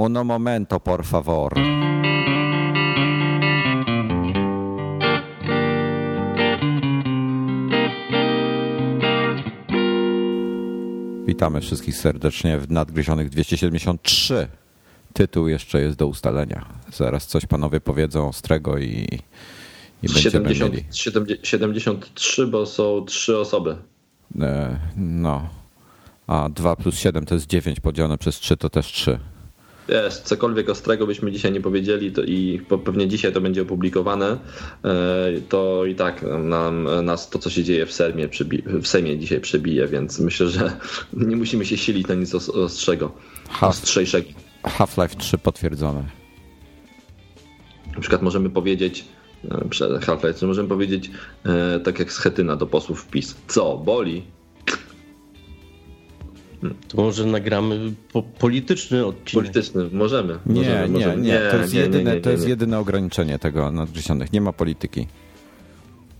Uno momento, por favor. Witamy wszystkich serdecznie w Nadgryzionych 273. Tytuł jeszcze jest do ustalenia. Zaraz coś panowie powiedzą ostrego i, i będziemy 70, mieli. 70, 73, bo są trzy osoby. E, No. A 2 plus 7 to jest 9 podzielone przez 3 to też 3. Wiesz, cokolwiek ostrego byśmy dzisiaj nie powiedzieli to i pewnie dzisiaj to będzie opublikowane, e, to i tak nam, nas to, co się dzieje w Sejmie, w Sejmie dzisiaj przebije, więc myślę, że nie musimy się silić na nic os- ostrzego, Half, ostrzejszego. Half-Life 3 potwierdzone. Na przykład możemy powiedzieć, e, przed Half-Life, możemy powiedzieć, e, tak jak Schetyna do posłów PiS, co, boli? To może nagramy po, polityczny odcinek. Polityczny, możemy. Nie, możemy, nie, możemy. nie. To jest, nie, nie, jedyne, nie, to jest nie. jedyne ograniczenie tego nadgryzionych. Nie ma polityki.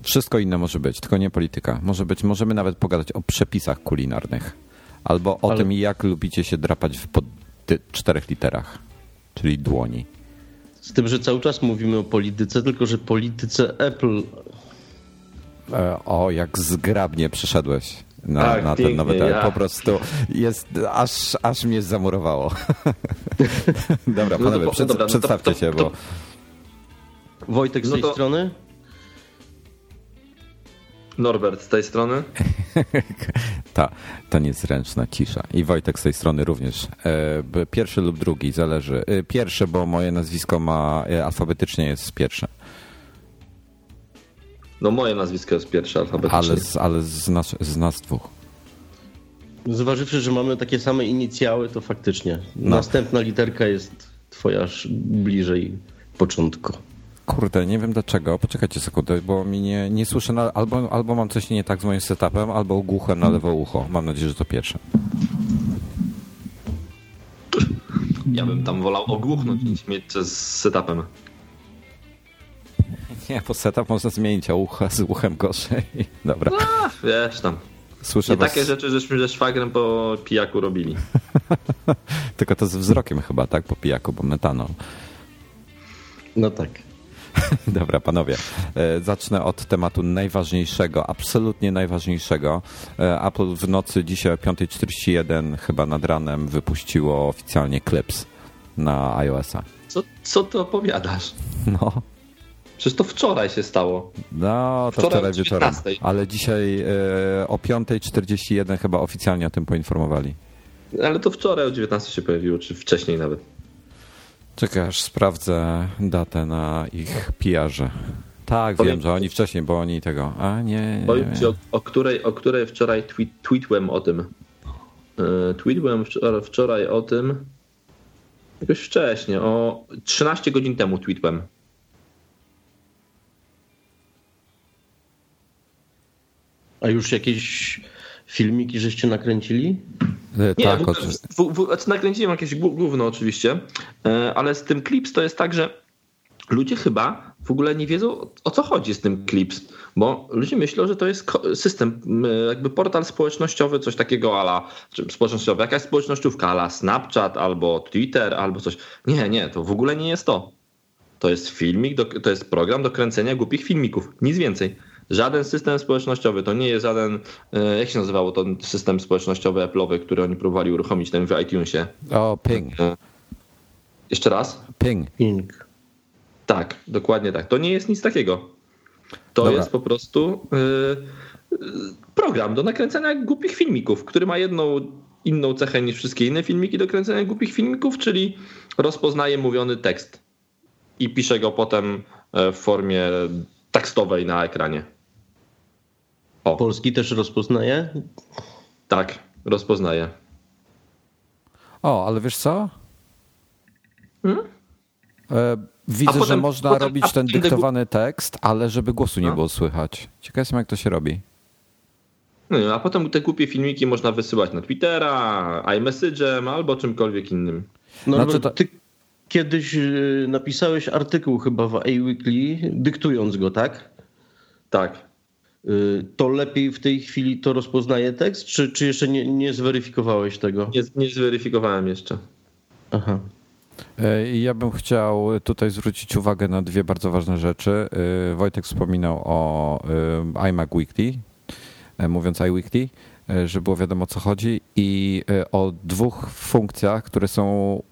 Wszystko inne może być, tylko nie polityka. Może być, możemy nawet pogadać o przepisach kulinarnych. Albo o Ale- tym, jak lubicie się drapać w pod ty- czterech literach, czyli dłoni. Z tym, że cały czas mówimy o polityce, tylko że polityce Apple. E, O, jak zgrabnie przeszedłeś na, Tak, na ten nowy temat. ja. Po prostu jest, aż, aż mnie zamurowało. Dobra, No to panowie, po- przed, dobra, no to- przedstawcie to- się, to- bo Wojtek z No tej to- strony? Norbert z tej strony. ta, ta niezręczna cisza. I Wojtek z tej strony również. E, Pierwszy lub drugi, zależy. E, Pierwszy, bo moje nazwisko ma e, alfabetycznie jest pierwsze, No moje nazwisko jest pierwsze alfabetycznie. ale z, ale z, nas, z nas dwóch. Zważywszy, że mamy takie same inicjały, to faktycznie. No. Następna literka jest twoja bliżej początku. Kurde, nie wiem dlaczego. Poczekajcie sekundę, bo mi nie, nie słyszę. Na, albo, albo mam coś nie tak z moim setupem, albo głuche na lewo ucho. Mam nadzieję, że to pierwsze. Ja bym tam wolał ogłuchnąć niż mieć z setupem. Nie, bo setup można zmienić, a ucha z uchem gorzej. Dobra, A, wiesz tam. słyszę Nie was. takie rzeczy, żeśmy ze szwagrem po pijaku robili. Tylko to z wzrokiem chyba, tak? Po pijaku, bo metanol. No tak. Dobra, panowie. E, Zacznę od tematu najważniejszego, absolutnie najważniejszego. E, Apple w nocy dzisiaj o 5.41 chyba nad ranem wypuściło oficjalnie Clips na iOS-a. Co, co ty opowiadasz? No, Przecież to wczoraj się stało. no to Wczoraj wczoraj wieczorem. 19:00. Ale dzisiaj e, o 5.41 chyba oficjalnie o tym poinformowali. Ale to wczoraj o 19 się pojawiło, czy wcześniej nawet. Czekaj, aż sprawdzę datę na ich PR-ze. Tak, Powiem- wiem, że oni wcześniej, bo oni tego. A nie. nie, Powiem ci, o, o, której, o której wczoraj tweet, tweetłem o tym. Yy, Tweetłem wczoraj, wczoraj o tym. Jakoś wcześniej, o 13 godzin temu tweetłem. A już jakieś filmiki żeście nakręcili? E, Nie, tak, w, od, w, w, znaczy nakręciłem jakieś gówno oczywiście, e, ale z tym Clips to jest tak, że ludzie chyba w ogóle nie wiedzą o co chodzi z tym Clips, bo ludzie myślą, że to jest system, jakby portal społecznościowy, coś takiego ala, czy społecznościowy, jakaś społecznościówka ala Snapchat albo Twitter albo coś. Nie, nie, to w ogóle nie jest to. To jest filmik, to jest program do kręcenia głupich filmików, nic więcej. Żaden system społecznościowy, to nie jest żaden, e, jak się nazywało ten system społecznościowy Apple'owy, który oni próbowali uruchomić ten w iTunesie. o, ping, E, Jeszcze raz? ping. Ping. Tak, dokładnie tak. To nie jest nic takiego. To Dobra. jest po prostu e, program do nakręcania głupich filmików, który ma jedną inną cechę niż wszystkie inne filmiki do kręcenia głupich filmików, czyli rozpoznaje mówiony tekst i pisze go potem w formie tekstowej na ekranie. O, Polski też rozpoznaje? tak, rozpoznaje. O, ale wiesz co? Hmm? E, widzę, potem- że można potem- robić ten dyktowany tekst, ale żeby głosu nie No. było słychać. Ciekaw jestem, jak to się robi. No, a potem te głupie filmiki można wysyłać na Twittera, iMessage'em albo czymkolwiek innym. No, Znaczy to- ty kiedyś y, napisałeś artykuł chyba w A-Weekly, dyktując go, tak? Tak. Y, To lepiej w tej chwili to rozpoznaje tekst, czy, czy jeszcze nie, nie zweryfikowałeś tego? Nie, nie zweryfikowałem jeszcze. Aha. E, ja bym chciał tutaj zwrócić uwagę na dwie bardzo ważne rzeczy. E, Wojtek wspominał o e, iMac Weekly, mówiąc iWeekly, żeby było wiadomo o co chodzi i o dwóch funkcjach, które są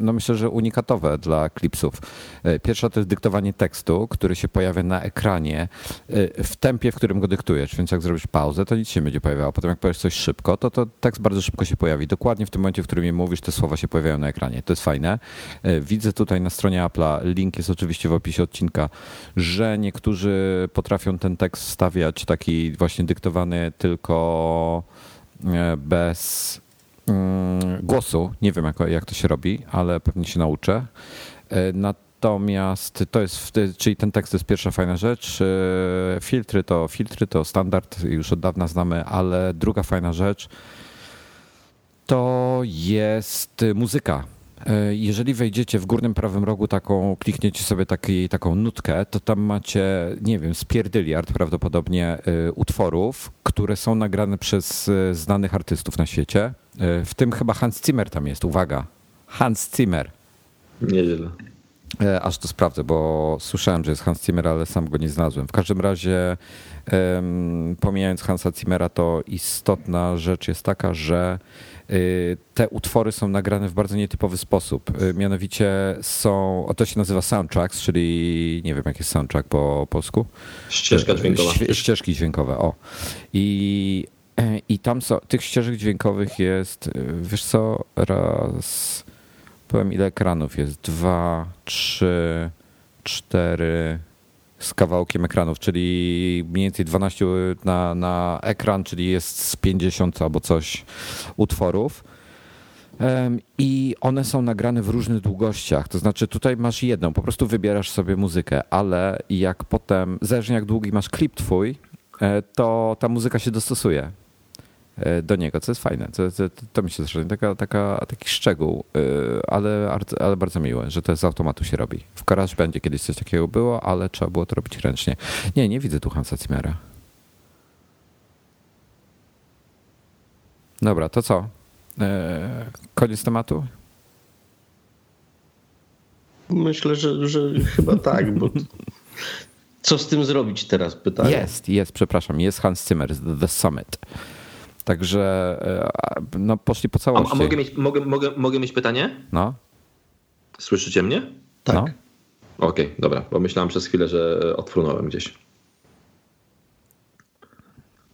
no myślę, że unikatowe dla klipsów. E, pierwsza to jest dyktowanie tekstu, który się pojawia na ekranie e, w tempie, w którym go dyktujesz, więc jak zrobisz pauzę, to nic się nie będzie pojawiało. Potem jak powiesz coś szybko, to, to tekst bardzo szybko się pojawi. Dokładnie w tym momencie, w którym je mówisz, te słowa się pojawiają na ekranie. To jest fajne. E, widzę tutaj na stronie Apple'a, link jest oczywiście w opisie odcinka, że niektórzy potrafią ten tekst wstawiać taki właśnie dyktowany tylko bez głosu. Nie wiem, jak, jak to się robi, ale pewnie się nauczę. E, natomiast to jest, czyli ten tekst to jest pierwsza fajna rzecz. E, filtry to filtry, to standard, już od dawna znamy, ale druga fajna rzecz to jest muzyka. E, jeżeli wejdziecie w górnym prawym rogu taką, klikniecie sobie taki, taką nutkę, to tam macie, nie wiem, spierdyliard prawdopodobnie utworów, które są nagrane przez znanych artystów na świecie. W tym chyba Hans Zimmer tam jest, uwaga. Hans Zimmer. Nieźle. E, aż to sprawdzę, bo słyszałem, że jest Hans Zimmer, ale sam go nie znalazłem. W każdym razie, pomijając Hansa Zimmera, to istotna rzecz jest taka, że y, te utwory są nagrane w bardzo nietypowy sposób. Y, mianowicie są, to się nazywa soundtracks, czyli nie wiem, jak jest soundtrack po polsku. Ścieżka dźwiękowa. Ścieżki dźwiękowe, o. I i tam są, tych ścieżek dźwiękowych jest, y, wiesz co, raz, powiem ile ekranów jest, dwa, trzy, cztery, z kawałkiem ekranów, czyli mniej więcej 12 na, na ekran, czyli jest z 50 albo coś utworów. I one są nagrane w różnych długościach. To znaczy, tutaj masz jedną, po prostu wybierasz sobie muzykę, ale jak potem, zależnie jak długi masz klip twój, e, to ta muzyka się dostosuje. E, do niego, co jest fajne. To, to, to mi się zresztą taka, taka, taki szczegół, e, ale, ale bardzo miły, że to z automatu się robi. W będzie kiedyś coś takiego było, ale trzeba było to robić ręcznie. Nie, nie widzę tu Hansa Zimmera. Dobra, to co? E, koniec tematu? Myślę, że, że chyba tak, bo co z tym zrobić teraz, pytanie? Jest, jest, przepraszam, jest Hans Zimmer, The Summit. Także e, no, poszli po całości. A, a mogę, mieć, mogę, mogę, mogę mieć pytanie? No. Słyszycie mnie? Tak. No. Okej, okay, dobra, bo myślałem przez chwilę, że odfrunąłem gdzieś.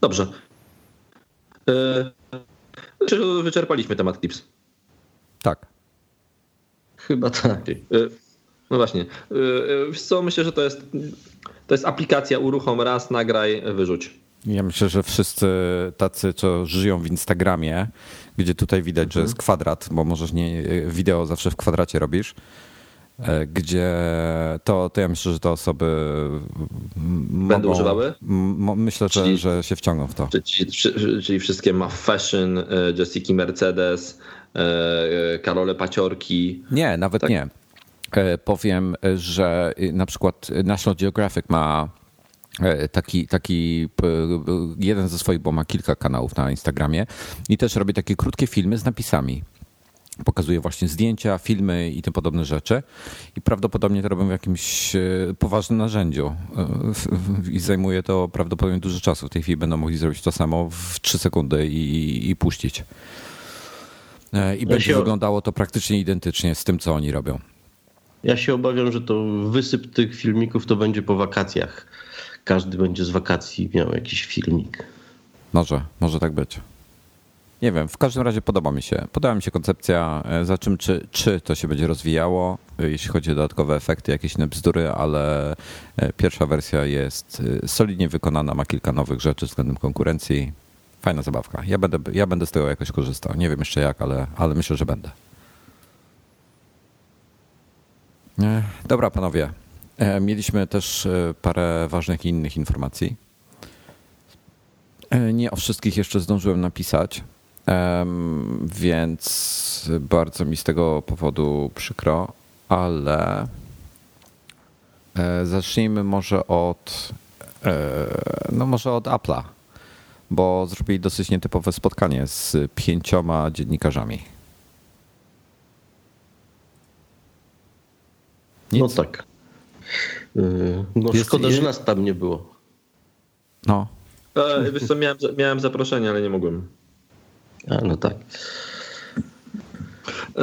Dobrze. Yy, wyczerpaliśmy temat Clips. Tak. Chyba tak. No właśnie. Yy, co, myślę, że to jest, to jest aplikacja uruchom raz, nagraj, wyrzuć. Ja myślę, że wszyscy tacy, co żyją w Instagramie, gdzie tutaj widać, mhm. że jest kwadrat, bo możesz nie, wideo zawsze w kwadracie robisz, e, gdzie to, to ja myślę, że te osoby będą mogą, używały? Myślę, że, czyli, że się wciągną w to. Czyli, czyli wszystkie ma fashion, e, Jessica Mercedes, e, Karole Paciorki. Nie, nawet tak? nie. Powiem, że na przykład National Geographic ma taki, taki jeden ze swoich, bo ma kilka kanałów na Instagramie i też robi takie krótkie filmy z napisami. Pokazuje właśnie zdjęcia, filmy i tym podobne rzeczy. I prawdopodobnie to robią w jakimś e, poważnym narzędziu. E, I zajmuje to prawdopodobnie dużo czasu. W tej chwili będą mogli zrobić to samo w 3 sekundy i, i puścić. I będzie się... wyglądało to praktycznie identycznie z tym, co oni robią. Ja się obawiam, że to wysyp tych filmików to będzie po wakacjach każdy będzie z wakacji miał jakiś filmik. Może, może tak być. Nie wiem, w każdym razie podoba mi się. Podoba mi się koncepcja, e, za czym czy, czy to się będzie rozwijało, e, jeśli chodzi o dodatkowe efekty, jakieś inne bzdury, ale e, pierwsza wersja jest solidnie wykonana, ma kilka nowych rzeczy względem konkurencji. Fajna zabawka. Ja będę, ja będę z tego jakoś korzystał. Nie wiem jeszcze jak, ale, ale myślę, że będę. Dobra, panowie. E, mieliśmy też e, parę ważnych innych informacji. E, nie o wszystkich jeszcze zdążyłem napisać, więc bardzo mi z tego powodu przykro, ale zacznijmy może od no może od Apple'a, bo zrobili dosyć nietypowe spotkanie z pięcioma dziennikarzami. Nic? No tak. No jest, szkoda, jest... że nas tam nie było. No. E, wiesz co, miałem, miałem zaproszenie, ale nie mogłem. A, no tak.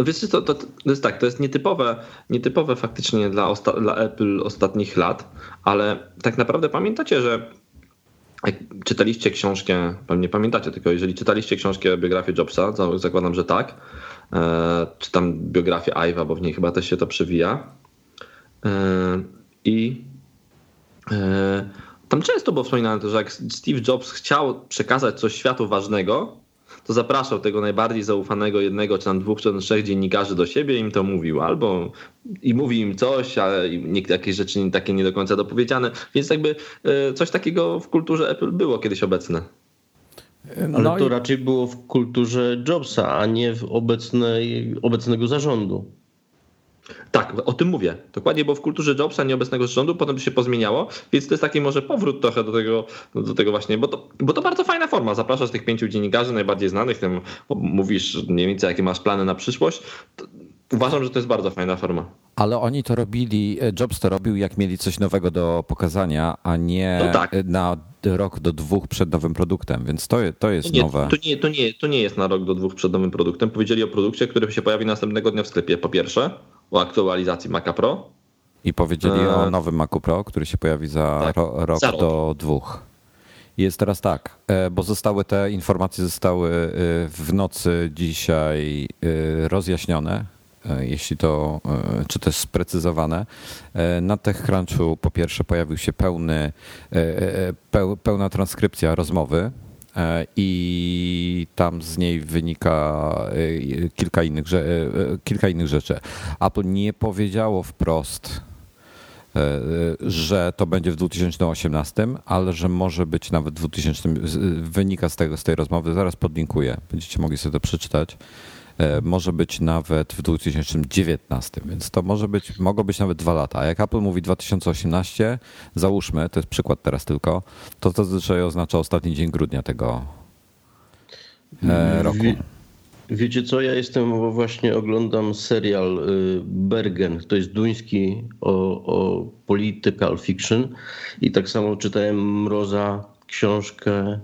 Wiesz, to, to, to jest tak, to jest nietypowe, nietypowe faktycznie dla, osta, dla Apple ostatnich lat, ale tak naprawdę pamiętacie, że jak czytaliście książkę, pewnie pamiętacie tylko, jeżeli czytaliście książkę biografię Jobsa, zakładam, że tak, e, czy tam biografię Iva, bo w niej chyba też się to przewija. E, I e, tam często było wspominane to, że jak Steve Jobs chciał przekazać coś światu ważnego, to zapraszał tego najbardziej zaufanego jednego, czy tam dwóch, czy tam trzech dziennikarzy do siebie i im to mówił. Albo i mówi im coś, ale jakieś rzeczy takie nie do końca dopowiedziane. Więc jakby e, coś takiego w kulturze Apple było kiedyś obecne. No ale to i... raczej było w kulturze Jobsa, a nie w obecnej, obecnego zarządu. Tak, o tym mówię. Dokładnie, bo w kulturze Jobsa nieobecnego rządu potem to się pozmieniało, więc to jest taki może powrót trochę do tego, do tego właśnie, bo to, bo to bardzo fajna forma. Zapraszasz tych pięciu dziennikarzy najbardziej znanych, tym mówisz mniej więcej jakie masz plany na przyszłość. Uważam, że to jest bardzo fajna forma. Ale oni to robili, Jobs to robił, jak mieli coś nowego do pokazania, a nie no tak. na rok do dwóch przed nowym produktem, więc to, to jest nie, nowe. To nie, to, nie, to nie jest na rok do dwóch przed nowym produktem. Powiedzieli o produkcie, który się pojawi następnego dnia w sklepie. Po pierwsze, o aktualizacji Maca Pro. I powiedzieli e... o nowym Macu Pro, który się pojawi za tak, ro, rok za do dwóch. Jest teraz tak, e, bo zostały te informacje zostały e, w nocy dzisiaj rozjaśnione E, jeśli to, czy też sprecyzowane. Na TechCrunchu po pierwsze pojawił się pełny, pełna transkrypcja rozmowy i tam z niej wynika kilka innych, kilka innych rzeczy. Apple nie powiedziało wprost, że to będzie w 2018, ale że może być nawet w 2000. Wynika z tego, z tej rozmowy. Zaraz podlinkuję. Będziecie mogli sobie to przeczytać. E, może być nawet w 2019, więc to może być, mogą być nawet dwa lata. A jak Apple mówi 2018, załóżmy, to jest przykład teraz tylko, to to zazwyczaj oznacza ostatni dzień grudnia tego e, roku. Wie, wiecie co, ja jestem, bo właśnie oglądam serial y, Bergen, to jest duński o, o political fiction i tak samo czytałem Mroza książkę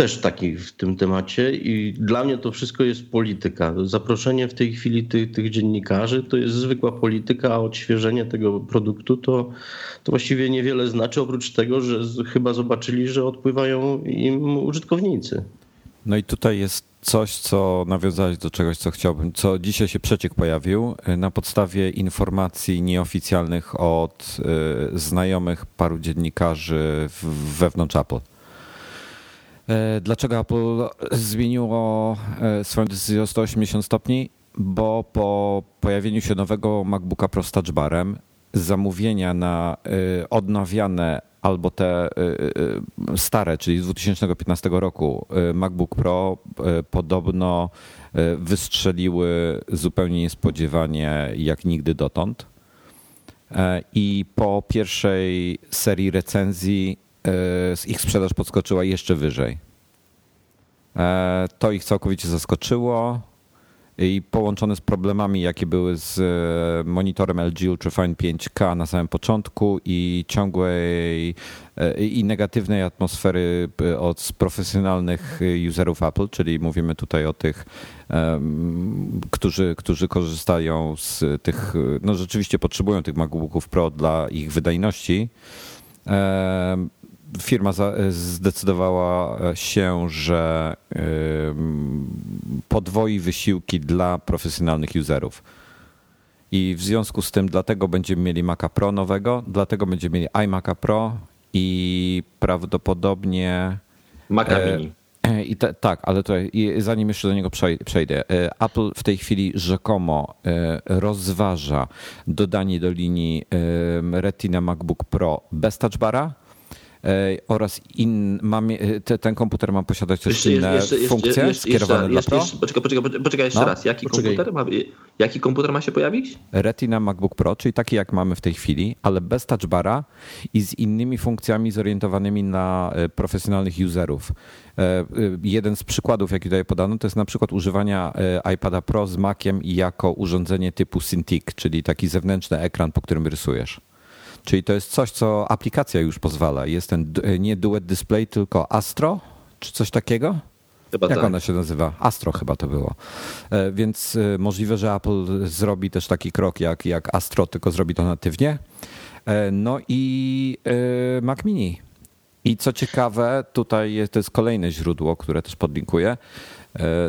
też taki w tym temacie i dla mnie to wszystko jest polityka. Zaproszenie w tej chwili tych, tych dziennikarzy to jest zwykła polityka, a odświeżenie tego produktu to, to właściwie niewiele znaczy, oprócz tego, że chyba zobaczyli, że odpływają im użytkownicy. No i tutaj jest coś, co nawiązałeś do czegoś, co chciałbym, co dzisiaj się przeciek pojawił y, na podstawie informacji nieoficjalnych od y, znajomych paru dziennikarzy wewnątrz Apple. E, dlaczego Apple zmieniło e, swoją decyzję o 180 stopni? Bo po pojawieniu się nowego MacBooka Pro z touchbarem zamówienia na e, odnawiane albo te stare, czyli z 2015 roku MacBook Pro podobno wystrzeliły zupełnie niespodziewanie jak nigdy dotąd. I po pierwszej serii recenzji ich sprzedaż podskoczyła jeszcze wyżej. E, to ich całkowicie zaskoczyło i połączone z problemami, jakie były z e, monitorem LG Ultrafine 5K na samym początku i ciągłej i negatywnej atmosfery od profesjonalnych userów Apple, czyli mówimy tutaj o tych, którzy, którzy korzystają z tych, no rzeczywiście potrzebują tych MacBooków Pro dla ich wydajności firma zdecydowała się, że podwoi wysiłki dla profesjonalnych userów. I w związku z tym dlatego będziemy mieli Maca Pro nowego, dlatego będziemy mieli iMac'a Pro i prawdopodobnie Maca e, Mini. I te, tak, ale to zanim jeszcze do niego przejdę, e, Apple w tej chwili rzekomo e, rozważa dodanie do linii Retina MacBook Pro bez touchbara oraz in, mam, te, ten komputer ma posiadać też jeszcze, inne jeszcze, funkcje jeszcze, skierowane dla Pro. Poczekaj, poczekaj, poczekaj jeszcze no, raz. Jaki komputer, ma, jaki komputer ma się pojawić? Retina MacBook Pro, czyli taki jak mamy w tej chwili, ale bez touchbara i z innymi funkcjami zorientowanymi na profesjonalnych userów. Jeden z przykładów, jaki tutaj podano, to jest na przykład używania iPada Pro z Maciem jako urządzenie typu Cintiq, czyli taki zewnętrzny ekran, po którym rysujesz. Czyli to jest coś, co aplikacja już pozwala. Jest ten nie Duet Display, tylko Astro, czy coś takiego? Chyba Jak tak. ona się nazywa? Astro chyba to było. E, więc e, możliwe, że Apple zrobi też taki krok jak, jak Astro, tylko zrobi to natywnie. E, no i Mac Mini. I co ciekawe, tutaj to jest kolejne źródło, które też podlinkuję.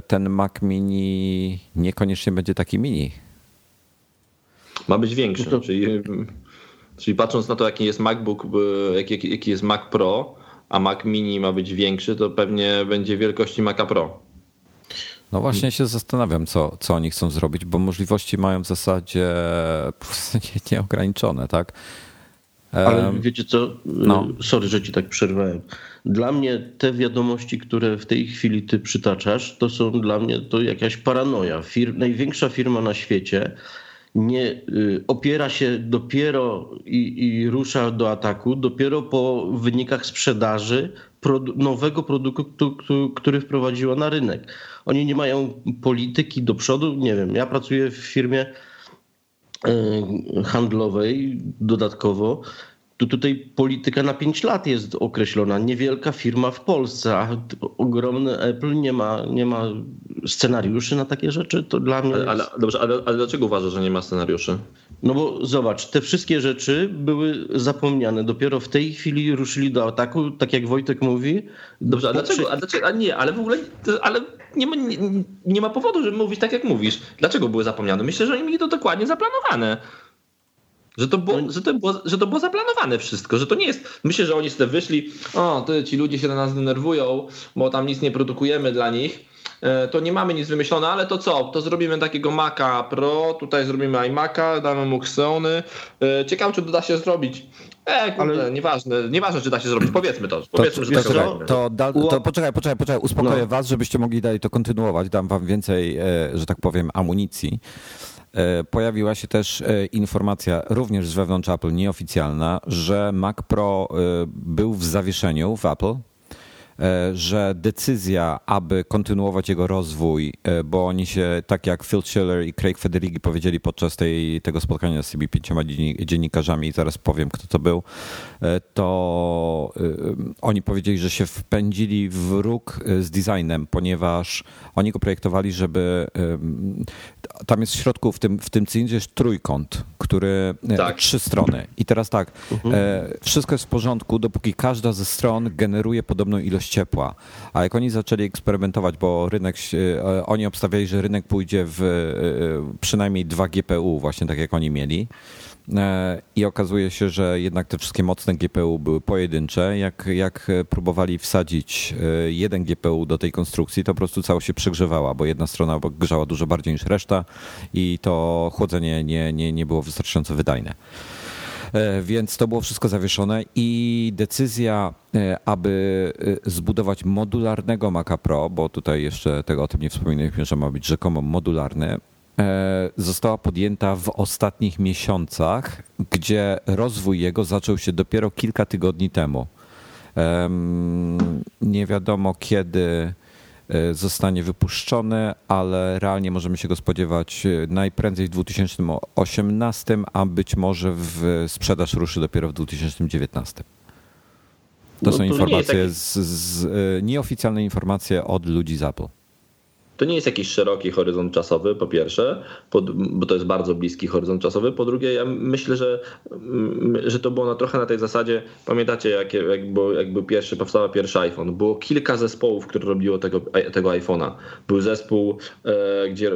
Ten Mac Mini niekoniecznie będzie taki mini. Ma być większy, no to... czyli Czyli patrząc na to, jaki jest MacBook, jaki, jaki jest Mac Pro, a Mac Mini ma być większy, to pewnie będzie wielkości Maca Pro. No właśnie się zastanawiam, co, co oni chcą zrobić, bo możliwości mają w zasadzie nieograniczone, tak? Ale wiecie co, no. sorry, że ci tak przerwałem. Dla mnie te wiadomości, które w tej chwili ty przytaczasz, to są dla mnie to jakaś paranoja. Fir największa firma na świecie nie y, opiera się dopiero i, i rusza do ataku dopiero po wynikach sprzedaży produ nowego produktu, który wprowadziła na rynek. Oni nie mają polityki do przodu. Nie wiem, ja pracuję w firmie y, handlowej dodatkowo tu tutaj polityka na 5 lat jest określona. Niewielka firma w Polsce, a ogromny Apple nie ma, nie ma scenariuszy na takie rzeczy. To dla mnie. Ale, ale dobrze, ale, ale dlaczego uważasz, że nie ma scenariuszy? No bo zobacz, te wszystkie rzeczy były zapomniane. Dopiero w tej chwili ruszyli do ataku, tak jak Wojtek mówi. Dobrze, a dlaczego? A dlaczego? A nie, ale w ogóle ale nie, ma, nie, nie ma powodu, żeby mówić tak, jak mówisz. Dlaczego były zapomniane? Myślę, że oni mieli to dokładnie zaplanowane. Że to, było, że, to było, że to było zaplanowane wszystko, że to nie jest. Myślę, że oni sobie wyszli, o, ty, ci ludzie się na nas denerwują, bo tam nic nie produkujemy dla nich. E, to nie mamy nic wymyślone, ale to co? To zrobimy takiego Maca Pro, tutaj zrobimy iMac'a, damy mu Xeony. E, ciekawe, czy to da się zrobić. E, kurde, ale... nieważne, nieważne, czy da się zrobić. Powiedzmy to. Powiedzmy, to, że tak to, to, da, to poczekaj, poczekaj, poczekaj, uspokoję no. was, żebyście mogli dalej to kontynuować. Dam wam więcej, że tak powiem, amunicji. E, pojawiła się też e, informacja również z wewnątrz Apple, nieoficjalna, że Mac Pro e, był w zawieszeniu w Apple że decyzja, aby kontynuować jego rozwój, e, bo oni się, tak jak Phil Schiller i Craig Federighi powiedzieli podczas tej, tego spotkania z tymi pięcioma dziennikarzami, zaraz powiem, kto to był, e, to oni powiedzieli, że się wpędzili w róg z designem, ponieważ oni go projektowali, żeby tam jest w środku, w tym, w tym cylindrze jest trójkąt, który tak. trzy strony. I teraz tak, mhm. wszystko jest w porządku, dopóki każda ze stron generuje podobną ilość ciepła. A jak oni zaczęli eksperymentować, bo rynek, e, oni obstawiali, że rynek pójdzie w e, przynajmniej dwa GPU, właśnie tak jak oni mieli. E, I okazuje się, że jednak te wszystkie mocne GPU były pojedyncze. Jak, jak próbowali wsadzić jeden GPU do tej konstrukcji, to po prostu całość się przegrzewała, bo jedna strona grzała dużo bardziej niż reszta i to chłodzenie nie, nie, nie było wystarczająco wydajne. E, więc to było wszystko zawieszone i decyzja, e, aby e, zbudować modularnego Maca Pro, bo tutaj jeszcze tego o tym nie wspominaliśmy, że ma być rzekomo modularny, została podjęta w ostatnich miesiącach, gdzie rozwój jego zaczął się dopiero kilka tygodni temu. Nie wiadomo kiedy zostanie wypuszczony, ale realnie możemy się go spodziewać e, najprędzej w 2018, a być może w sprzedaż ruszy dopiero w 2019. To no są to informacje, taki... z, z, e, nieoficjalne informacje od ludzi z Apple. To nie jest jakiś szeroki horyzont czasowy, po pierwsze, bo to jest bardzo bliski horyzont czasowy. Po drugie, ja myślę, że, mm, że to było na trochę na tej zasadzie, pamiętacie, jak, jak, było, jak był pierwszy, powstał pierwszy iPhone. Było kilka zespołów, które robiło tego, tego iPhone'a. Był zespół, e, gdzie, e,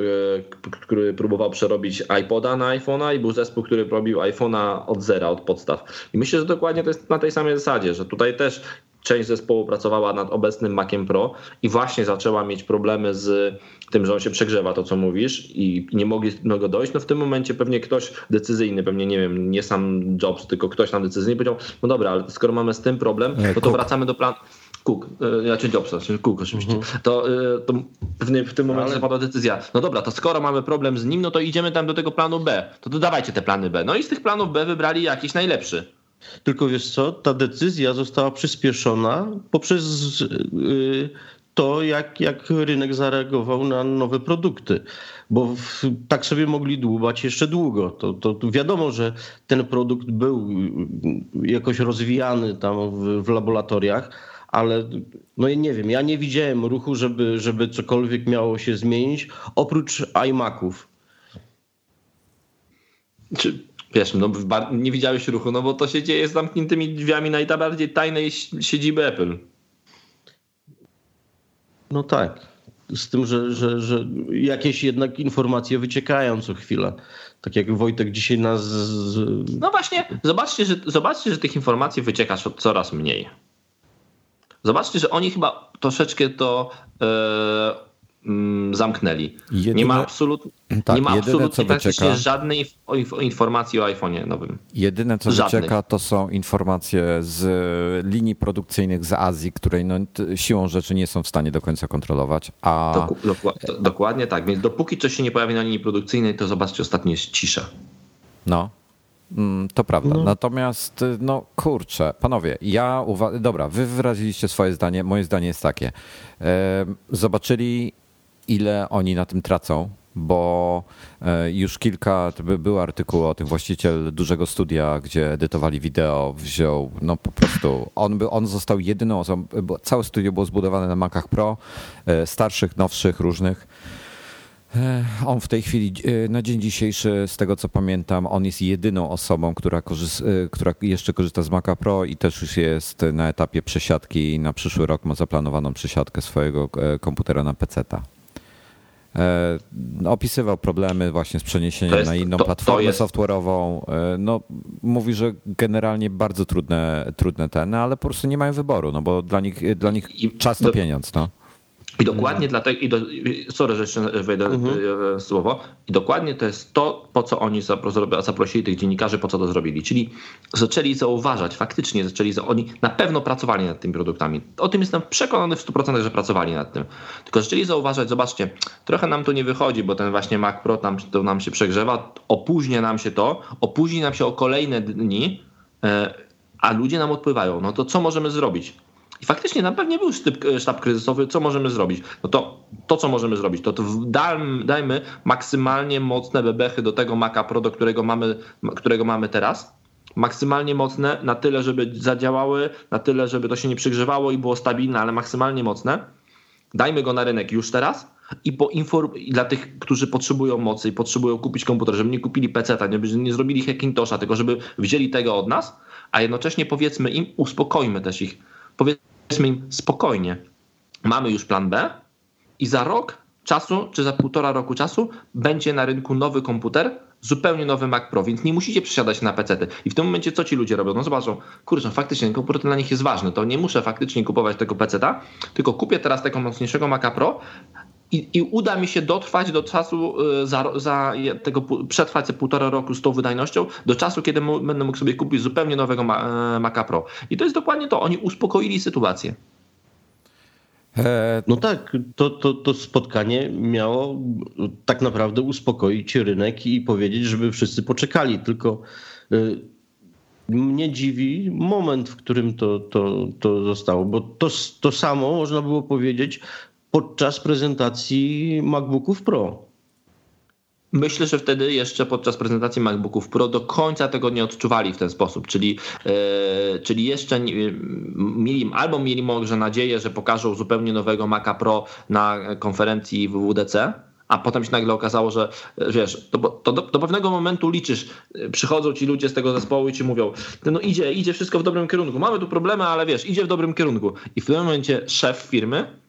który próbował przerobić iPoda na iPhone'a i był zespół, który robił iPhone'a od zera, od podstaw. I myślę, że dokładnie to jest na tej samej zasadzie, że tutaj też część zespołu pracowała nad obecnym Maciem Pro i właśnie zaczęła mieć problemy z tym, że on się przegrzewa, to co mówisz, i nie mogli do tego dojść, no w tym momencie pewnie ktoś decyzyjny, pewnie nie wiem, nie sam Jobs, tylko ktoś tam decyzyjny powiedział, no dobra, ale skoro mamy z tym problem, no to wracamy do planu. Cook, ja cię Jobsa, czyli Cook oczywiście, mhm. to, e, to pewnie w tym momencie Ale... zapadła decyzja, no dobra, to skoro mamy problem z nim, no to idziemy tam do tego planu B, to dodawajcie te plany B. No i z tych planów B wybrali jakiś najlepszy. Tylko wiesz co, ta decyzja została przyspieszona poprzez yy, to, jak, jak rynek zareagował na nowe produkty. Bo w, tak sobie mogli dłubać jeszcze długo. To, to, wiadomo, że ten produkt był jakoś rozwijany tam w, w laboratoriach, ale no nie wiem, ja nie widziałem ruchu, żeby, żeby cokolwiek miało się zmienić, oprócz iMaców. Czy, wiesz, no, nie widziałeś ruchu, no bo to się dzieje z zamkniętymi drzwiami najbardziej tajnej siedziby Apple. No tak. Z tym, że, że, że jakieś jednak informacje wyciekają co chwilę. Tak jak Wojtek dzisiaj nas. No właśnie, zobaczcie, że, zobaczcie, że tych informacji wycieka coraz mniej. Zobaczcie, że oni chyba troszeczkę to mm, zamknęli. Jedyne, nie ma, absolut, tak, nie ma absolutnie praktycznie żadnej informacji o iPhone'ie nowym. Jedyne, co Żadnych. wycieka, to są informacje z linii produkcyjnych z Azji, której no, siłą rzeczy nie są w stanie do końca kontrolować. A... Doku, dokładnie tak. Więc dopóki coś się nie pojawi na linii produkcyjnej, to zobaczcie, ostatnio jest cisza. No, Mm, to prawda. No. Natomiast, y, no kurczę, panowie, ja uważam, dobra, wy wyraziliście swoje zdanie, moje zdanie jest takie. Zobaczyli, ile oni na tym tracą, bo e, już kilka, był artykuł o tym, właściciel dużego studia, gdzie edytowali wideo, wziął, no po prostu, on, by, on został jedyną osobą, całe studio było zbudowane na Macach Pro, e, starszych, nowszych, różnych E, on w tej chwili, na dzień dzisiejszy, z tego co pamiętam, on jest jedyną osobą, która, korzysta, która jeszcze korzysta z Maca Pro i też już jest na etapie przesiadki i na przyszły rok ma zaplanowaną przesiadkę swojego komputera na PC-ta. Opisywał problemy właśnie z przeniesieniem jest, na inną to, platformę to jest... software'ową. No, mówi, że generalnie bardzo trudne, trudne ten, ale po prostu nie mają wyboru, no bo dla nich, dla nich czas to pieniądz. No. I dokładnie dlatego, i do, sorry, że jeszcze wejdę mhm. E, słowo, i dokładnie to jest to, po co oni zaprosili tych dziennikarzy, po co to zrobili. Czyli zaczęli zauważać, faktycznie zaczęli, oni na pewno pracowali nad tymi produktami. O tym jestem przekonany w 100%, że pracowali nad tym. Tylko zaczęli zauważać, zobaczcie, trochę nam to nie wychodzi, bo ten właśnie Mac Pro tam, to nam się przegrzewa, opóźnia nam się to, opóźni nam się o kolejne dni, e, a ludzie nam odpływają. No to co możemy zrobić? I faktycznie tam pewnie był sztab, sztab kryzysowy, co możemy zrobić? No to, to co możemy zrobić, to, to dajmy maksymalnie mocne bebechy do tego Maca Pro, do którego mamy, którego mamy teraz. Maksymalnie mocne, na tyle, żeby zadziałały, na tyle, żeby to się nie przygrzewało i było stabilne, ale maksymalnie mocne. Dajmy go na rynek już teraz i po inform- i dla tych, którzy potrzebują mocy i potrzebują kupić komputer, żeby nie kupili PC, nie, nie zrobili Hackintosha, tylko żeby wzięli tego od nas, a jednocześnie powiedzmy im, uspokojmy też ich powiedzmy im spokojnie, mamy już plan B i za rok czasu, czy za półtora roku czasu będzie na rynku nowy komputer, zupełnie nowy Mac Pro, więc nie musicie przesiadać na PC. I w tym momencie co ci ludzie robią? No zobaczą, kurczę, faktycznie ten komputer dla nich jest ważny, to nie muszę faktycznie kupować tego PC, tylko kupię teraz tego mocniejszego Maca Pro, i, I, uda mi się dotrwać do czasu, y, za, za tego, przetrwać te półtora roku z tą wydajnością, do czasu, kiedy będę mógł sobie kupić zupełnie nowego e, Maca Pro. I to jest dokładnie to. Oni uspokoili sytuację. E, no tak, to, to, to spotkanie miało tak naprawdę uspokoić rynek i powiedzieć, żeby wszyscy poczekali. Tylko y, mnie dziwi moment, w którym to, to, to zostało, bo to, to samo można było powiedzieć podczas prezentacji MacBooków Pro. Myślę, że wtedy jeszcze podczas prezentacji MacBooków Pro do końca tego nie odczuwali w ten sposób, czyli, yy, czyli jeszcze nie, mieli albo mieli może nadzieję, że pokażą zupełnie nowego Maca Pro na konferencji WWDC, a potem się nagle okazało, że wiesz, to, to do, do, pewnego momentu liczysz, przychodzą ci ludzie z tego zespołu i ci mówią, no idzie, idzie wszystko w dobrym kierunku, mamy tu problemy, ale wiesz, idzie w dobrym kierunku. I w tym momencie szef firmy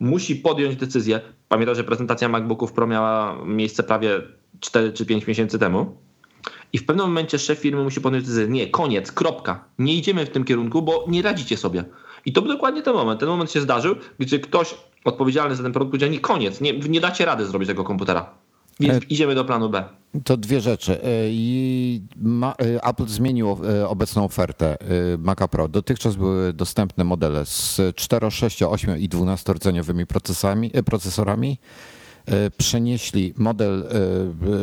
musi podjąć decyzję. Pamiętam, że prezentacja MacBooków Pro miała miejsce prawie 4 czy 5 miesięcy temu. I w pewnym momencie szef firmy musi podjąć decyzję, nie, koniec, kropka, nie idziemy w tym kierunku, bo nie radzicie sobie. I to był dokładnie ten moment. Ten moment się zdarzył, gdzie ktoś odpowiedzialny za ten produkt powiedział, nie, koniec, nie, nie dacie rady zrobić tego komputera. Więc e, idziemy do planu B. To dwie rzeczy. E, I Apple zmienił obecną ofertę Maca Pro. Dotychczas były dostępne modele z 4, 6, 8 i 12 rdzeniowymi procesorami. E, przenieśli model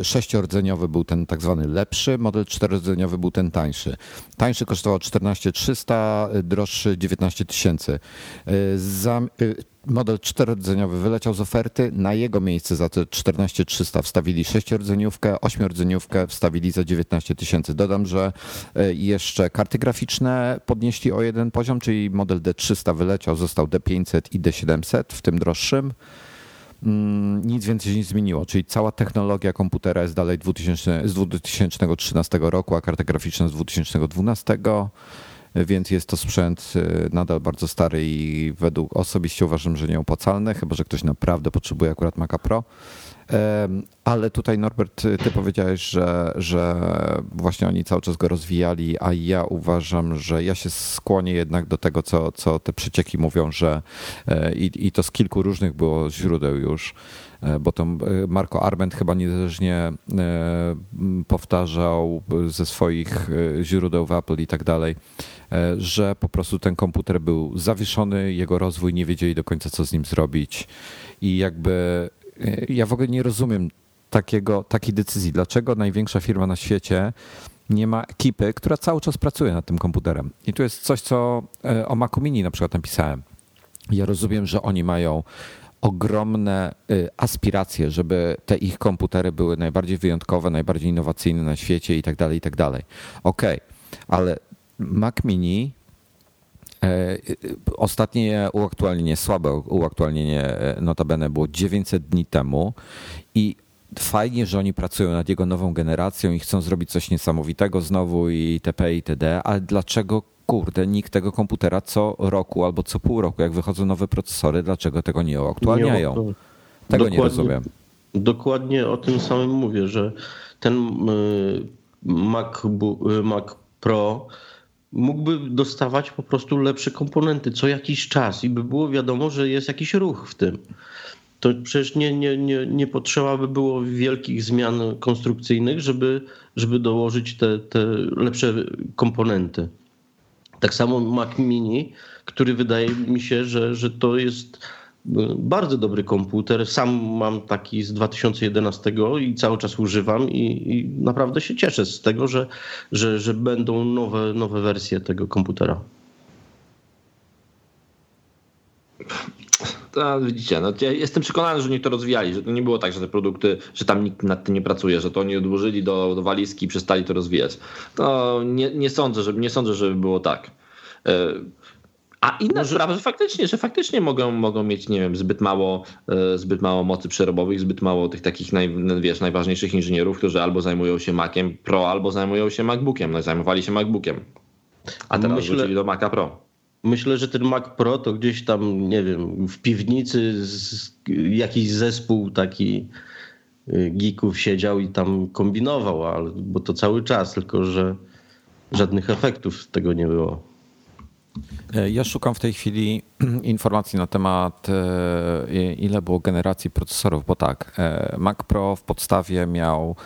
e, sześciordzeniowy był ten tak zwany lepszy, model czterodzeniowy był ten tańszy. Tańszy kosztował 14 300, droższy 19 tysięcy. E, model czterodzeniowy wyleciał z oferty, na jego miejsce za te 14 300 wstawili sześciordzeniówkę, ośmiordzeniówkę wstawili za 19 tysięcy. Dodam, że jeszcze karty graficzne podnieśli o jeden poziom, czyli model D300 wyleciał, został D500 i D700 w tym droższym. Mm, nic więcej się nie zmieniło, czyli cała technologia komputera jest dalej 2000, z 2013 roku, a karta graficzna z 2012, więc jest to sprzęt y, nadal bardzo stary i według osobiście uważam, że nieopłacalny, chyba że ktoś naprawdę potrzebuje akurat Maca Pro. Ale tutaj Norbert, ty powiedziałeś, że, że właśnie oni cały czas go rozwijali, a ja uważam, że ja się skłonię jednak do tego, co, co te przecieki mówią, że e, i, i to z kilku różnych było źródeł już, e, bo to e, Marco Arment chyba niezależnie powtarzał ze swoich źródeł w Apple i tak dalej, że po prostu ten komputer był zawieszony, jego rozwój nie wiedzieli do końca, co z nim zrobić i jakby ja w ogóle nie rozumiem takiego, takiej decyzji. Dlaczego największa firma na świecie nie ma ekipy, która cały czas pracuje nad tym komputerem? I tu jest coś, co e, o Macu Mini na przykład napisałem. Ja rozumiem, że oni mają ogromne e, aspiracje, żeby te ich komputery były najbardziej wyjątkowe, najbardziej innowacyjne na świecie i tak dalej, i tak dalej. Okej, okay, ale Mac Mini E, ostatnie uaktualnienie, słabe uaktualnienie e, notabene było 900 dni temu i fajnie, że oni pracują nad jego nową generacją i chcą zrobić coś niesamowitego znowu i itp. itd., ale dlaczego kurde, nikt tego komputera co roku albo co pół roku, jak wychodzą nowe procesory, dlaczego tego nie uaktualniają? Nie, tego nie rozumiem. Dokładnie o tym samym mówię, że ten y, Mac, y, Mac Pro mógłby dostawać po prostu lepsze komponenty co jakiś czas i by było wiadomo, że jest jakiś ruch w tym. To przecież nie, nie, nie, nie potrzeba by było wielkich zmian konstrukcyjnych, żeby, żeby dołożyć te, te lepsze komponenty. Tak samo Mac Mini, który wydaje mi się, że, że to jest bardzo dobry komputer. Sam mam taki z 2011 i cały czas używam i, i, naprawdę się cieszę z tego, że, że, że będą nowe, nowe wersje tego komputera. To widzicie, no, ja jestem przekonany, że oni to rozwijali, że to nie było tak, że te produkty, że tam nikt nad tym nie pracuje, że to oni odłożyli do, do walizki i przestali to rozwijać. To nie, nie, sądzę, żeby, nie sądzę, żeby było tak. E, a inna Może... sprawa, że faktycznie, że faktycznie mogą, mogą mieć, nie wiem, zbyt mało, e, zbyt mało mocy przerobowych, zbyt mało tych takich naj, wiesz, najważniejszych inżynierów, którzy albo zajmują się Maciem Pro, albo zajmują się MacBookiem. No, zajmowali się MacBookiem. A teraz Myślę... wrócili do Maca Pro. Myślę, że ten Mac Pro to gdzieś tam, nie wiem, w piwnicy jakiś zespół taki y, geeków siedział i tam kombinował, ale, bo to cały czas, tylko że żadnych efektów tego nie było. E, ja szukam w tej chwili informacji na temat, e, ile było generacji procesorów, bo tak, e, Mac Pro w podstawie miał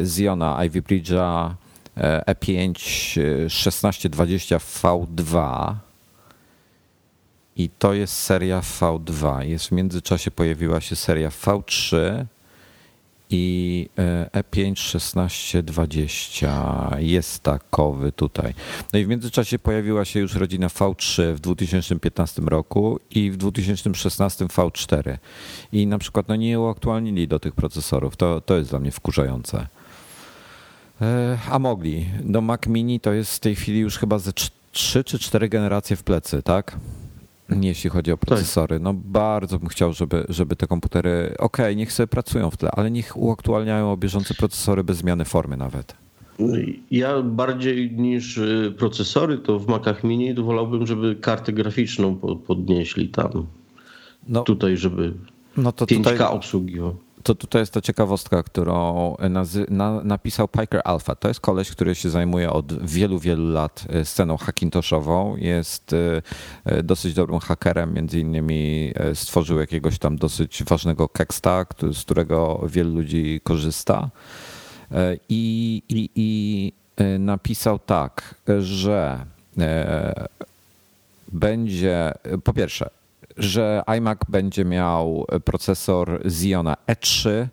Xeona Ivy Bridge'a E5 1620 V2 i to jest seria V2. Jest w międzyczasie pojawiła się seria V3 i E5 1620 jest takowy tutaj. No i w międzyczasie pojawiła się już rodzina V3 w 2015 roku i w 2016 V4. I na przykład no nie uaktualnili do tych procesorów. To, to jest dla mnie wkurzające. E, a mogli. Do Mac Mini to jest w tej chwili już chyba ze 3 czy 4 generacje w plecy, tak? jeśli chodzi o procesory. No bardzo bym chciał, żeby, żeby te komputery, okej, okay, niech sobie pracują w tle, ale niech uaktualniają bieżące procesory bez zmiany formy nawet. Ja bardziej niż y, procesory, to w Macach Mini to wolałbym, żeby kartę graficzną podnieśli tam. No, tutaj, żeby no to 5K tutaj, obsługi. To tutaj jest ta ciekawostka, którą nazy- na, napisał Piker Alpha. To jest koleś, który się zajmuje od wielu, wielu lat e, sceną hackintoshową. Jest e, dosyć dobrym hakerem, między innymi stworzył jakiegoś tam dosyć ważnego keksta, z którego wielu ludzi korzysta. I, i, i napisał tak, że będzie, po pierwsze, że iMac będzie miał procesor Xeona E3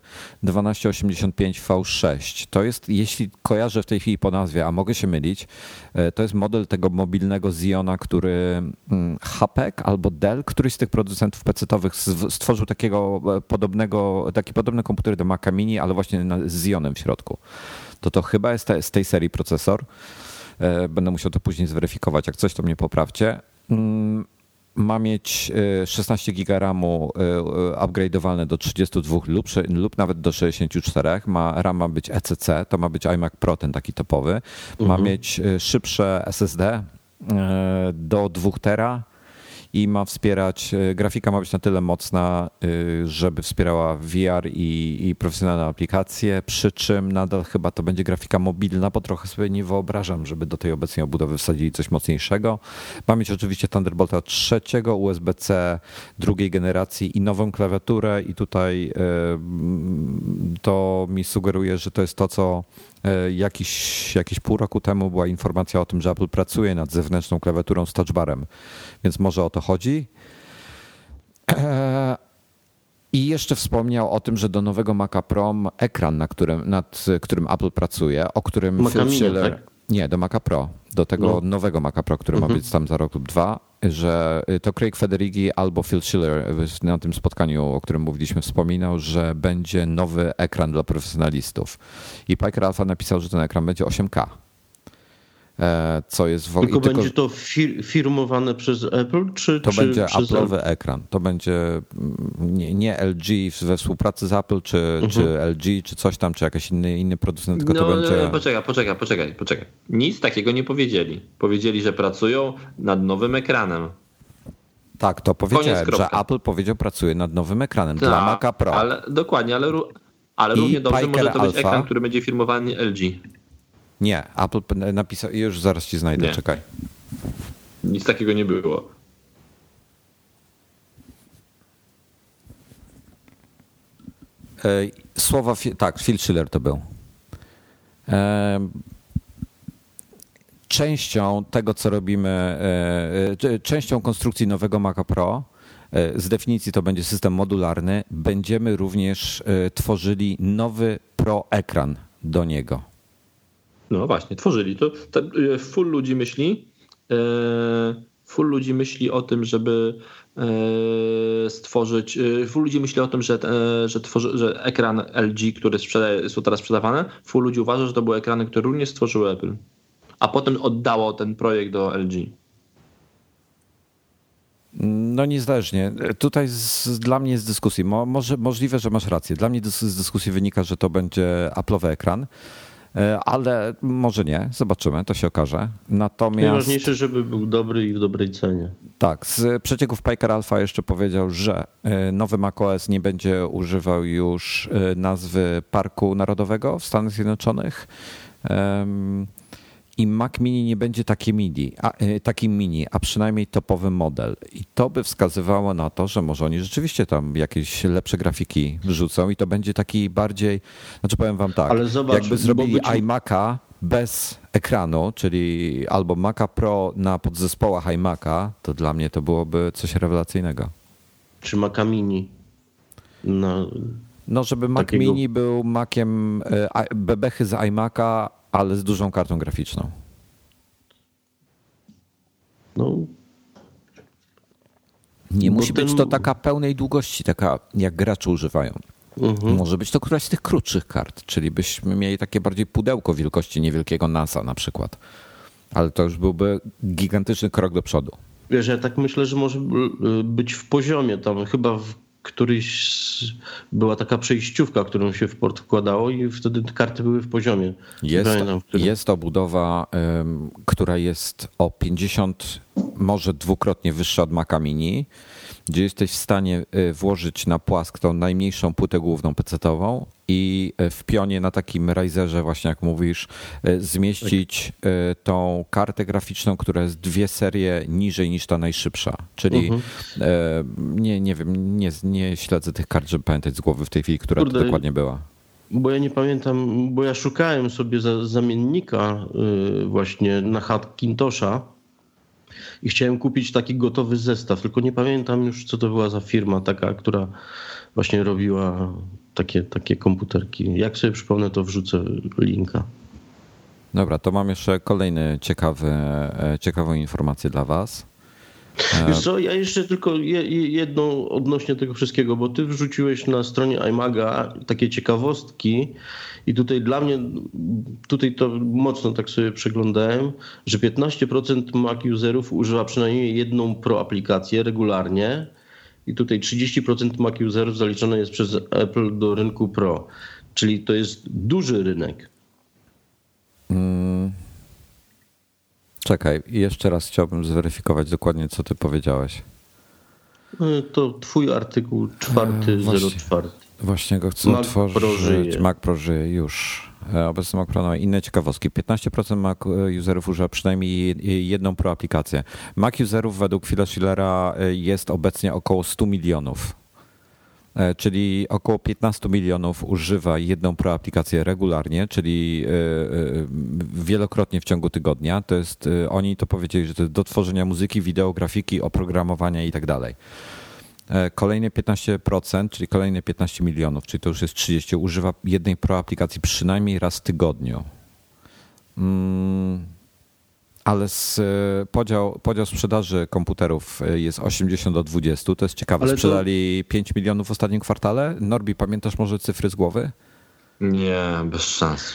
1285V6. To jest, jeśli kojarzę w tej chwili po nazwie, a mogę się mylić, e, to jest model tego mobilnego Xeona, który mm, HP albo Dell, któryś z tych producentów PC-owych stworzył takiego e, podobnego, taki podobny komputer do Maca Mini, ale właśnie z Xeonem w środku. To to chyba jest z tej serii procesor. E, będę musiał to później zweryfikować. Jak coś, to mnie poprawcie. Ma mieć 16 e, giga RAMu e, upgrade'owalne do 32 lub, lub nawet do 64. Ma RAM ma być ECC, to ma być iMac Pro, ten taki topowy. Ma mhm. mieć szybsze SSD do 2 tera i ma wspierać, e, grafika ma być na tyle mocna, e, żeby wspierała VR i, i profesjonalne aplikacje, przy czym nadal chyba to będzie grafika mobilna, bo trochę sobie nie wyobrażam, żeby do tej obecnej obudowy wsadzili coś mocniejszego. Ma mieć oczywiście Thunderbolta trzeciego, USB-C drugiej generacji i nową klawiaturę i tutaj e, to mi sugeruje, że to jest to, co jakiś, jakiś pół roku temu była informacja o tym, że Apple pracuje nad zewnętrzną klawiaturą z touchbarem więc może o to chodzi. I jeszcze wspomniał o tym, że do nowego Maca Pro ekran, na którym, nad którym Apple pracuje, o którym Maca Phil Schiller... Tak? Nie, do Maca Pro. Do tego no. nowego Maca Pro, który mhm. ma być tam za rok lub dwa, że to Craig Federighi albo Phil Schiller na tym spotkaniu, o którym mówiliśmy, wspominał, że będzie nowy ekran dla profesjonalistów. I Piker Alpha napisał, że ten ekran będzie 8K. E, co jest w ogóle. Tylko, tylko będzie to fir firmowane przez Apple, czy To czy będzie Apple'owy ekran. To będzie mm, nie, nie, LG we współpracy z Apple, czy, mhm. czy LG, czy coś tam, czy jakiś inny, inny producent, tylko no, to będzie. Poczekaj, poczekaj, poczekaj, poczekaj. Nic takiego nie powiedzieli. Powiedzieli, że pracują nad nowym ekranem. Tak, to powiedziałem, że Apple powiedział, pracuje nad nowym ekranem Ta, dla tak, Maca Pro. Ale, dokładnie, ale, ale równie dobrze Piker może to być Alpha. ekran, który będzie firmowany LG. Nie, Apple napisał, już zaraz ci znajdę, nie. czekaj. Nic takiego nie było. E, słowa, tak, Phil Schiller to był. E, częścią tego, co robimy, e, częścią konstrukcji nowego Maca Pro, z definicji to będzie system modularny, będziemy również tworzyli nowy Pro ekran do niego. No właśnie, tworzyli. To, to e, full ludzi myśli. E, full ludzi myśli o tym, żeby e, stworzyć. Full ludzi myśli o tym, że, że, tworzy, że ekran LG, który są teraz sprzedawane, full ludzi uważa, że to były ekrany, które również stworzyły Apple. A potem oddało ten projekt do LG. No niezależnie. Tutaj z, dla mnie z dyskusji, mo, może, możliwe, że masz rację. Dla mnie z dyskusji wynika, że to będzie Apple'owy ekran. E, ale może nie, zobaczymy, to się okaże. Natomiast... Najważniejsze, żeby był dobry i w dobrej cenie. Tak, z przecieków Piker Alpha jeszcze powiedział, że e, nowy macOS nie będzie używał już e, nazwy Parku Narodowego w Stanach Zjednoczonych i Mac Mini nie będzie taki mini, a, e, taki mini, a przynajmniej topowy model. I to by wskazywało na to, że może oni rzeczywiście tam jakieś lepsze grafiki wrzucą i to będzie taki bardziej, znaczy powiem wam tak, Ale zobacz, jakby zrobili być... iMac'a bez ekranu, czyli albo Maca Pro na podzespołach iMac'a, to dla mnie to byłoby coś rewelacyjnego. Czy Maca Mini? No, no żeby Mac takiego... Mini był Maciem, e, bebechy z iMac'a, ale z dużą kartą graficzną. No. Nie musi ten... być to taka pełnej długości, taka jak gracze używają. Mhm. Może być to któraś z tych krótszych kart, czyli byśmy mieli takie bardziej pudełko wielkości niewielkiego NASA na przykład. Ale to już byłby gigantyczny krok do przodu. Wiesz, ja tak myślę, że może być w poziomie tam chyba w któryś była taka przejściówka, którą się w port wkładało i wtedy karty były w poziomie. Jest, Pamiętam, jest obudowa, która jest o 50 może dwukrotnie wyższa od Maca Mini, gdzie jesteś w stanie y, włożyć na płask tą najmniejszą płytę główną PC-ową i y, w pionie na takim Riserze, właśnie jak mówisz, y, zmieścić tą kartę graficzną, która jest dwie serie niżej niż ta najszybsza. Czyli mhm. nie, nie wiem, nie, nie śledzę tych kart, żeby pamiętać z głowy w tej chwili, która Kurde, to dokładnie była. Bo ja nie pamiętam, bo ja szukałem sobie za, zamiennika właśnie na Hackintosha i chciałem kupić taki gotowy zestaw, tylko nie pamiętam już, co to była za firma taka, która właśnie robiła takie, takie komputerki. Jak sobie przypomnę, to wrzucę linka. Dobra, to mam jeszcze kolejny ciekawy, e, ciekawą informację dla Was. E, Wiesz co, ja jeszcze tylko jedną odnośnie tego wszystkiego, bo ty wrzuciłeś na stronie iMaga takie ciekawostki i tutaj dla mnie, tutaj to mocno tak sobie przeglądałem, że 15% Mac userów używa przynajmniej jedną pro aplikację regularnie i tutaj 30% Mac userów zaliczone jest przez Apple do rynku pro, czyli to jest duży rynek. Hmm. Czekaj, jeszcze raz chciałbym zweryfikować dokładnie, co ty powiedziałeś. E, to twój artykuł czwarty, e, właśnie, go chcę Mac otworzyć. Pro żyje. Mac Pro żyje już. E, obecny Mac Pro ma inne ciekawostki. 15% Mac userów używa przynajmniej jedną pro aplikację. Mac userów według Phila Schillera jest obecnie około 100 milionów. E, czyli około 15 milionów używa jedną proaplikację regularnie, czyli e, e, wielokrotnie w ciągu tygodnia. To jest, oni to powiedzieli, że to jest do tworzenia muzyki, wideo, grafiki, oprogramowania i tak dalej. Kolejne 15%, czyli kolejne 15 milionów, czyli to już jest 30, używa jednej proaplikacji przynajmniej raz w tygodniu. Mm, ale z, e, podział, podział sprzedaży komputerów e, jest 80 do 20. To jest ciekawe. Ale Sprzedali to... 5 milionów w ostatnim kwartale. Norbi, pamiętasz może cyfry z głowy? Nie, bez szans.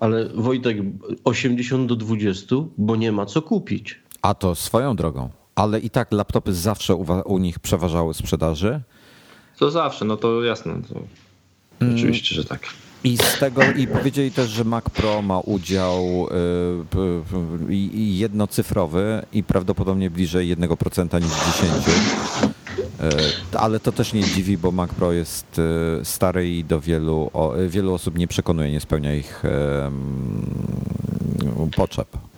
Ale Wojtek, 80 do 20, bo nie ma co kupić. A to swoją drogą. Ale i tak laptopy zawsze u, u nich przeważały sprzedaży. To zawsze, no to jasne. To... Mm. Oczywiście, że tak. I z tego i powiedzieli też, że Mac Pro ma udział y, jednocyfrowy i prawdopodobnie bliżej 1% niż 10%. Y, ale to też nie dziwi, bo Mac Pro jest y, stary i do wielu, wielu osób nie przekonuje, nie spełnia ich potrzeb.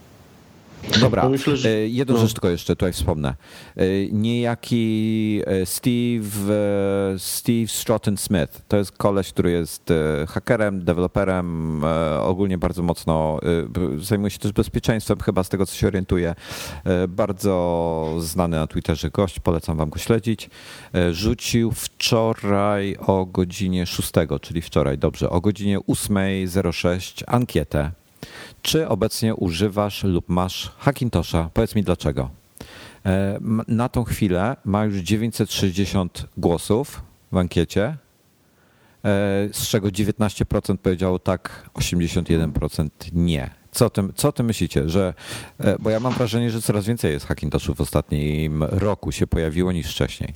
Dobra, myślę, że... E, jedną no. rzecz tylko jeszcze tutaj wspomnę. E, niejaki e, Steve, Steve Stratton Smith, to jest koleś, który jest hakerem, deweloperem, ogólnie bardzo mocno zajmuje się też bezpieczeństwem, chyba z tego co się orientuje. Bardzo znany na Twitterze gość, polecam wam go śledzić. Rzucił wczoraj o godzinie 6, czyli wczoraj, dobrze, o godzinie 8.06 ankietę czy obecnie używasz lub masz Hackintosha? Powiedz mi dlaczego. E, na tą chwilę ma już 960 głosów w ankiecie, e, z czego 19% powiedziało tak, 81% nie. Co ty, co ty myślicie, że, e, bo ja mam wrażenie, że coraz więcej jest Hackintoshów w ostatnim roku się pojawiło niż wcześniej.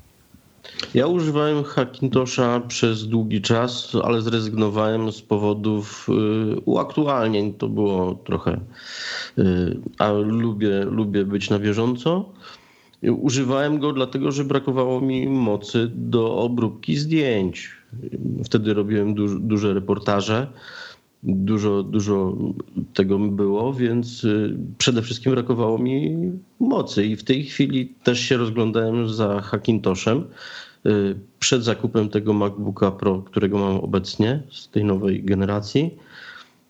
Ja używałem Hackintosha przez długi czas, ale zrezygnowałem z powodów y, uaktualnień. To było trochę, y, a lubię, lubię być na bieżąco. Używałem go dlatego, że brakowało mi mocy do obróbki zdjęć. Wtedy robiłem duż, duże reportaże. Dużo, dużo tego było, więc y, przede wszystkim brakowało mi mocy. I w tej chwili też się rozglądałem za Hackintoshem przed zakupem tego MacBooka Pro, którego mam obecnie z tej nowej generacji,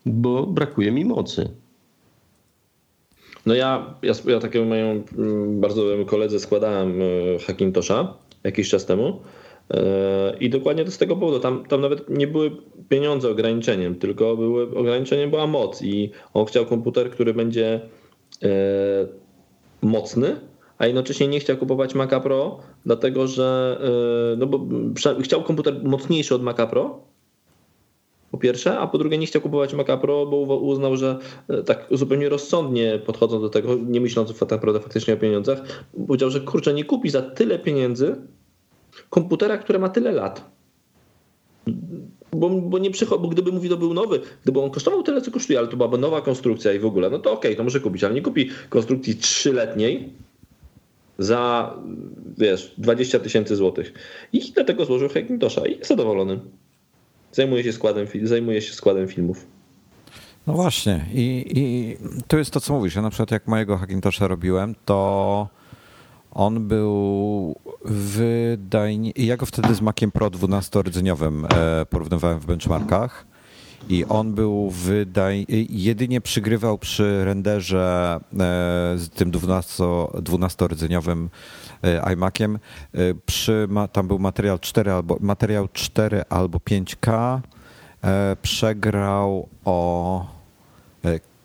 bo brakuje mi mocy. No ja, ja, ja takiemu moją mm, bardzo dobremu koledze składałem y, Hackintosha jakiś czas temu y, i dokładnie to z tego powodu. Tam, tam nawet nie były pieniądze ograniczeniem, tylko były, ograniczeniem była moc i on chciał komputer, który będzie mocny, a jednocześnie nie chciał kupować Maca Pro, dlatego że e, no bo chciał komputer mocniejszy od Maca Pro, po pierwsze, a po drugie nie chciał kupować Maca Pro, bo uznał, że e, tak zupełnie rozsądnie podchodząc do tego, nie myśląc tak naprawdę faktycznie o pieniądzach, powiedział, że kurczę, nie kupi za tyle pieniędzy komputera, który ma tyle lat. Bo, bo nie przychodzi, bo gdyby mówił, to był nowy, gdyby on kosztował tyle, co kosztuje, ale to byłaby nowa konstrukcja i w ogóle, no to okej, okay, to może kupić, ale nie kupi konstrukcji trzyletniej, za, wiesz, 20 tysięcy złotych. I do tego złożył Hackintosha i jest zadowolony. Zajmuje się składem, zajmuje się składem filmów. No właśnie i, i to jest to, co mówisz. Ja na przykład jak mojego Hackintosha robiłem, to on był wydajnie... Ja go wtedy z Maciem Pro 12-rdzeniowym e, porównywałem w benchmarkach i on był wydaj... jedynie przygrywał przy renderze e, z tym 12-rdzeniowym e, iMaciem. Przy, tam był materiał 4 albo, materiał 4 albo 5K. Przegrał o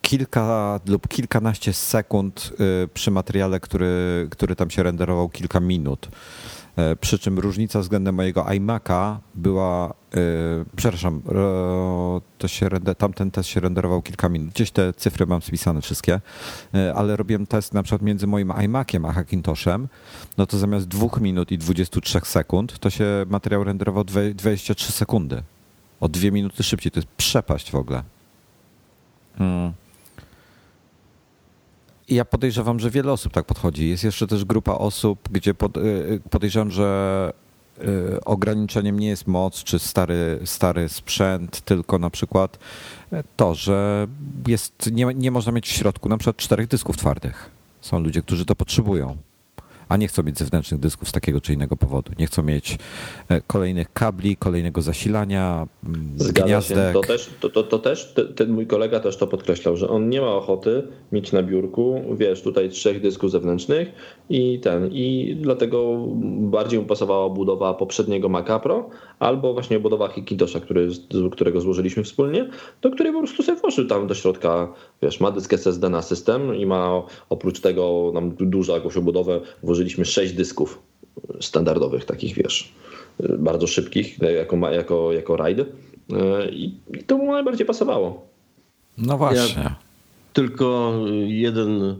kilka lub kilkanaście sekund y, przy materiale, który, który tam się renderował kilka minut. E, przy czym różnica względem mojego iMac'a była, yy, przepraszam, to się tamten test się renderował kilka minut. Gdzieś te cyfry mam spisane wszystkie, yy, ale robiłem test na przykład między moim iMaciem a Hackintoshem, no to zamiast 2 minut i 23 sekund, to się materiał renderował 23 sekundy. O dwie minuty szybciej. To jest przepaść w ogóle. Hmm ja podejrzewam, że wiele osób tak podchodzi. Jest jeszcze też grupa osób, gdzie y, y, podejrzewam, że y, ograniczeniem nie jest moc czy stary, stary sprzęt, tylko na przykład to, że jest, nie, nie można mieć w środku na przykład czterech dysków twardych. Są ludzie, którzy to potrzebują a nie chcą mieć zewnętrznych dysków z takiego czy innego powodu. Nie chcą mieć e, kolejnych kabli, kolejnego zasilania, mm, Zgadza gniazdek. Się. To też, to, to, to też ten mój kolega też to podkreślał, że on nie ma ochoty mieć na biurku, wiesz, tutaj trzech dysków zewnętrznych i ten, i dlatego bardziej mu pasowała budowa poprzedniego Maca Pro albo właśnie budowa Hikintosha, który, którego złożyliśmy wspólnie, do której po prostu sobie włożył tam do środka, wiesz, ma dysk SSD na system i ma oprócz tego nam dużą jakąś obudowę włożyli włożyliśmy sześć dysków standardowych, takich wiesz, bardzo szybkich, jako, jako, jako RAID i, i to mu najbardziej pasowało. No właśnie. Ja tylko jeden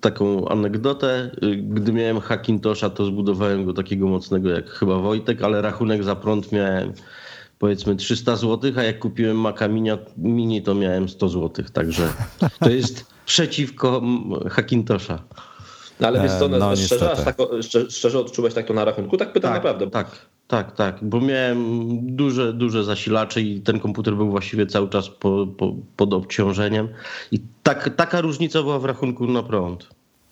taką anegdotę. Gdy miałem Hackintosha, to zbudowałem go takiego mocnego jak chyba Wojtek, ale rachunek za prąd miałem powiedzmy 300 zł, a jak kupiłem Maca Mini, to miałem 100 zł. Także to jest przeciwko Hackintosha. No ale wiesz co, no, no szczerze, aż tak, szczerze odczułeś tak to na rachunku? Tak pytam tak, naprawdę. Tak, tak, tak, bo miałem duże, duże zasilacze i ten komputer był właściwie cały czas po, po, pod obciążeniem i tak, taka różnica była w rachunku na prąd.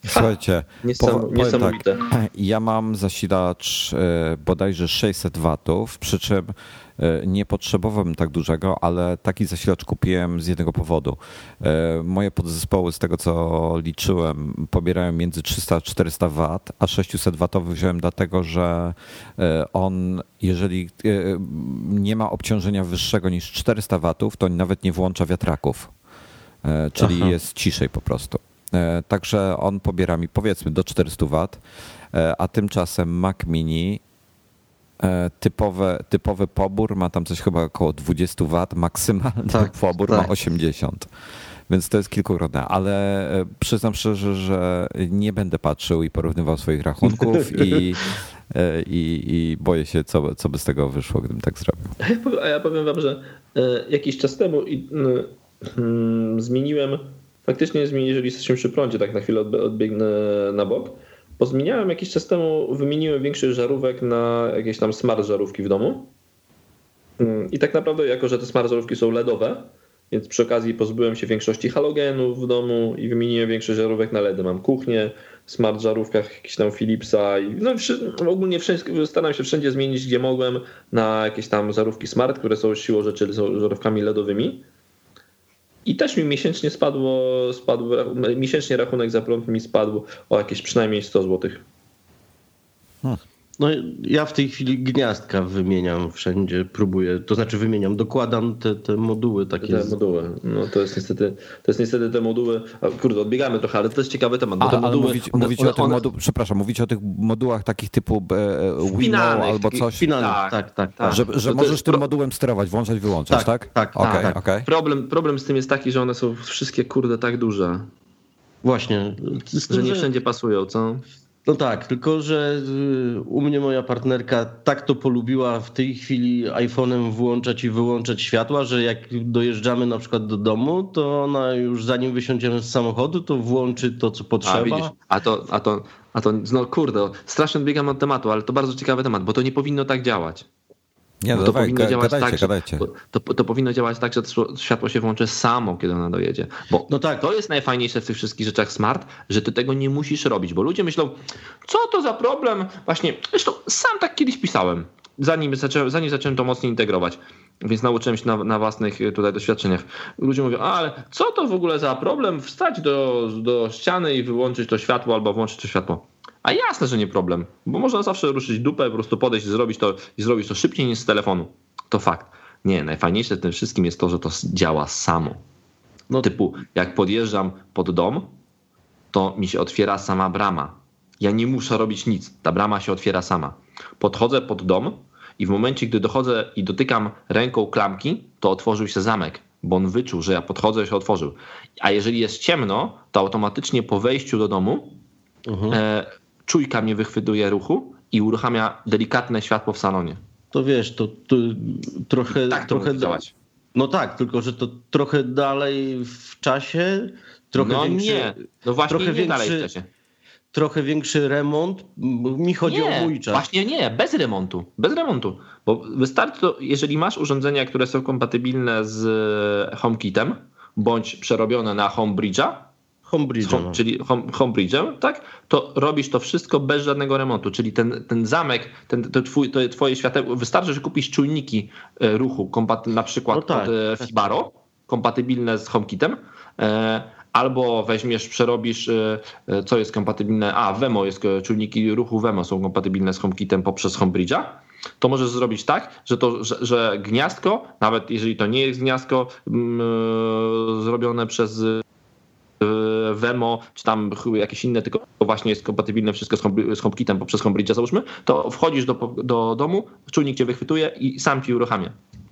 Słuchajcie, Niesam, niesamowite. Tak, ja mam zasilacz e, bodajże 600 watów, przy czym E, nie potrzebowałem tak dużego, ale taki zasilacz kupiłem z jednego powodu. E, moje podzespoły, z tego co liczyłem, pobierają między 300 a 400 W, a 600 W wziąłem dlatego, że e, on, jeżeli nie ma obciążenia wyższego niż 400 W, to nawet nie włącza wiatraków, czyli Aha. jest ciszej po prostu. Także on pobiera mi powiedzmy do 400 W, a tymczasem Mac Mini E, typowe, typowy pobór ma tam coś chyba około 20 W, maksymalny tak, pobór tak. ma 80. Więc to jest kilkukrotne, ale e, przyznam szczerze, że nie będę patrzył i porównywał swoich rachunków i, e, i, i boję się, co, co by z tego wyszło, gdybym tak zrobił. A ja powiem wam, że jakiś czas temu hmm, zmieniłem, faktycznie jeżeli jesteśmy przy prądzie, tak na chwilę odbiegnę na bok, Pozmieniałem jakiś czas temu, wymieniłem większość żarówek na jakieś tam smart żarówki w domu. Mm, I tak naprawdę, jako że te smart żarówki są LEDowe, więc przy okazji pozbyłem się większości halogenów w domu i wymieniłem większość żarówek na LEDy. Mam kuchnię, smart żarówkach, jakiś tam Philipsa i no, ogólnie wszędzie, staram się wszędzie zmienić, gdzie mogłem, na jakieś tam żarówki smart, które są siłą rzeczy są żarówkami LEDowymi. I też mi miesięcznie spadło, spadł, miesięcznie rachunek za prąd mi spadł o jakieś przynajmniej 100 zł. Hmm. No ja w tej chwili gniazdka wymieniam wszędzie, próbuję, to znaczy wymieniam, dokładam te, te moduły takie. Te moduły, no to jest niestety, to jest niestety te moduły, a, kurde odbiegamy trochę, ale to jest ciekawy temat. Bo te moduły, mówić, one, mówicie one, o tych one... modu, przepraszam, mówicie o tych modułach takich typu e, Wino albo coś? tak, tak, tak, tak. Że, że możesz tym pro... modułem sterować, włączać, wyłączać, tak? Tak, tak. Okay, tak. Okay. Problem, problem z tym jest taki, że one są wszystkie kurde tak duże. Właśnie. Że nie wszędzie pasują, co? No tak, tylko że y, u mnie moja partnerka tak to polubiła w tej chwili iPhone'em włączać i wyłączać światła, że jak dojeżdżamy na przykład do domu, to ona już zanim wysiądziemy z samochodu, to włączy to, co potrzeba. A, widzisz, a to, a to A to, no kurde, strasznie odbiegam od tematu, ale to bardzo ciekawy temat, bo to nie powinno tak działać. Nie, no to dawaj, powinno działać gadajcie, tak, że- gadajcie. To, to, powinno działać tak, że światło się włączy samo, kiedy ona dojedzie. Bo No tak. to jest najfajniejsze w tych wszystkich rzeczach smart, że ty tego nie musisz robić, bo ludzie myślą, co to za problem? Właśnie, zresztą sam tak kiedyś pisałem, zanim zacząłem, zanim zacząłem to mocniej integrować. Więc nauczyłem się na, na własnych y, tutaj doświadczeniach. Ludzie mówią, ale co to w ogóle za problem wstać do, do ściany i wyłączyć to światło albo włączyć to światło? A jasne, że nie problem, bo można zawsze ruszyć dupę, po prostu podejść i zrobić to, i zrobić to szybciej niż z telefonu. To fakt. Nie, najfajniejsze w tym wszystkim jest to, że to działa samo. No, Typu, jak podjeżdżam pod dom, to mi się otwiera sama brama. Ja nie muszę robić nic. Ta brama się otwiera sama. Podchodzę pod dom i w momencie, gdy dochodzę i dotykam ręką klamki, to otworzył się zamek, bo on wyczuł, że ja podchodzę i się otworzył. A jeżeli jest ciemno, to automatycznie po wejściu do domu mhm. e, czujka mnie wychwytuje ruchu i uruchamia delikatne światło w salonie. To wiesz, to, to trochę. Tak to trochę działać. No tak, tylko że to trochę dalej w czasie, trochę no większy, nie, no właśnie trochę nie dalej w większy- czasie. trochę większy remont. Mi chodzi o mój czas. Właśnie nie, bez remontu. Bez remontu. Bo wystarczy to, jeżeli masz urządzenia, które są kompatybilne z e, HomeKitem, bądź przerobione na HomeBridge'a, Homebridge. home, czyli home, HomeBridge'em, tak, to robisz to wszystko bez żadnego remontu. Czyli ten, ten zamek, ten, to, twój, to twoje światełko, wystarczy, że kupisz czujniki e, ruchu, na przykład No tak. od e, Fibaro, kompatybilne z HomeKitem, e, albo weźmiesz, przerobisz, co jest kompatybilne, a Wemo jest, czujniki ruchu Wemo są kompatybilne z HomeKitem poprzez HomeBridge'a, to możesz zrobić tak, że, to, że, że gniazdko, nawet jeżeli to nie jest gniazdko mm, zrobione przez Wemo, czy tam jakieś inne, tylko właśnie jest kompatybilne wszystko z, home, z HomeKitem poprzez HomeBridge'a załóżmy, to wchodzisz do, do domu, czujnik cię wychwytuje i sam ci uruchamia.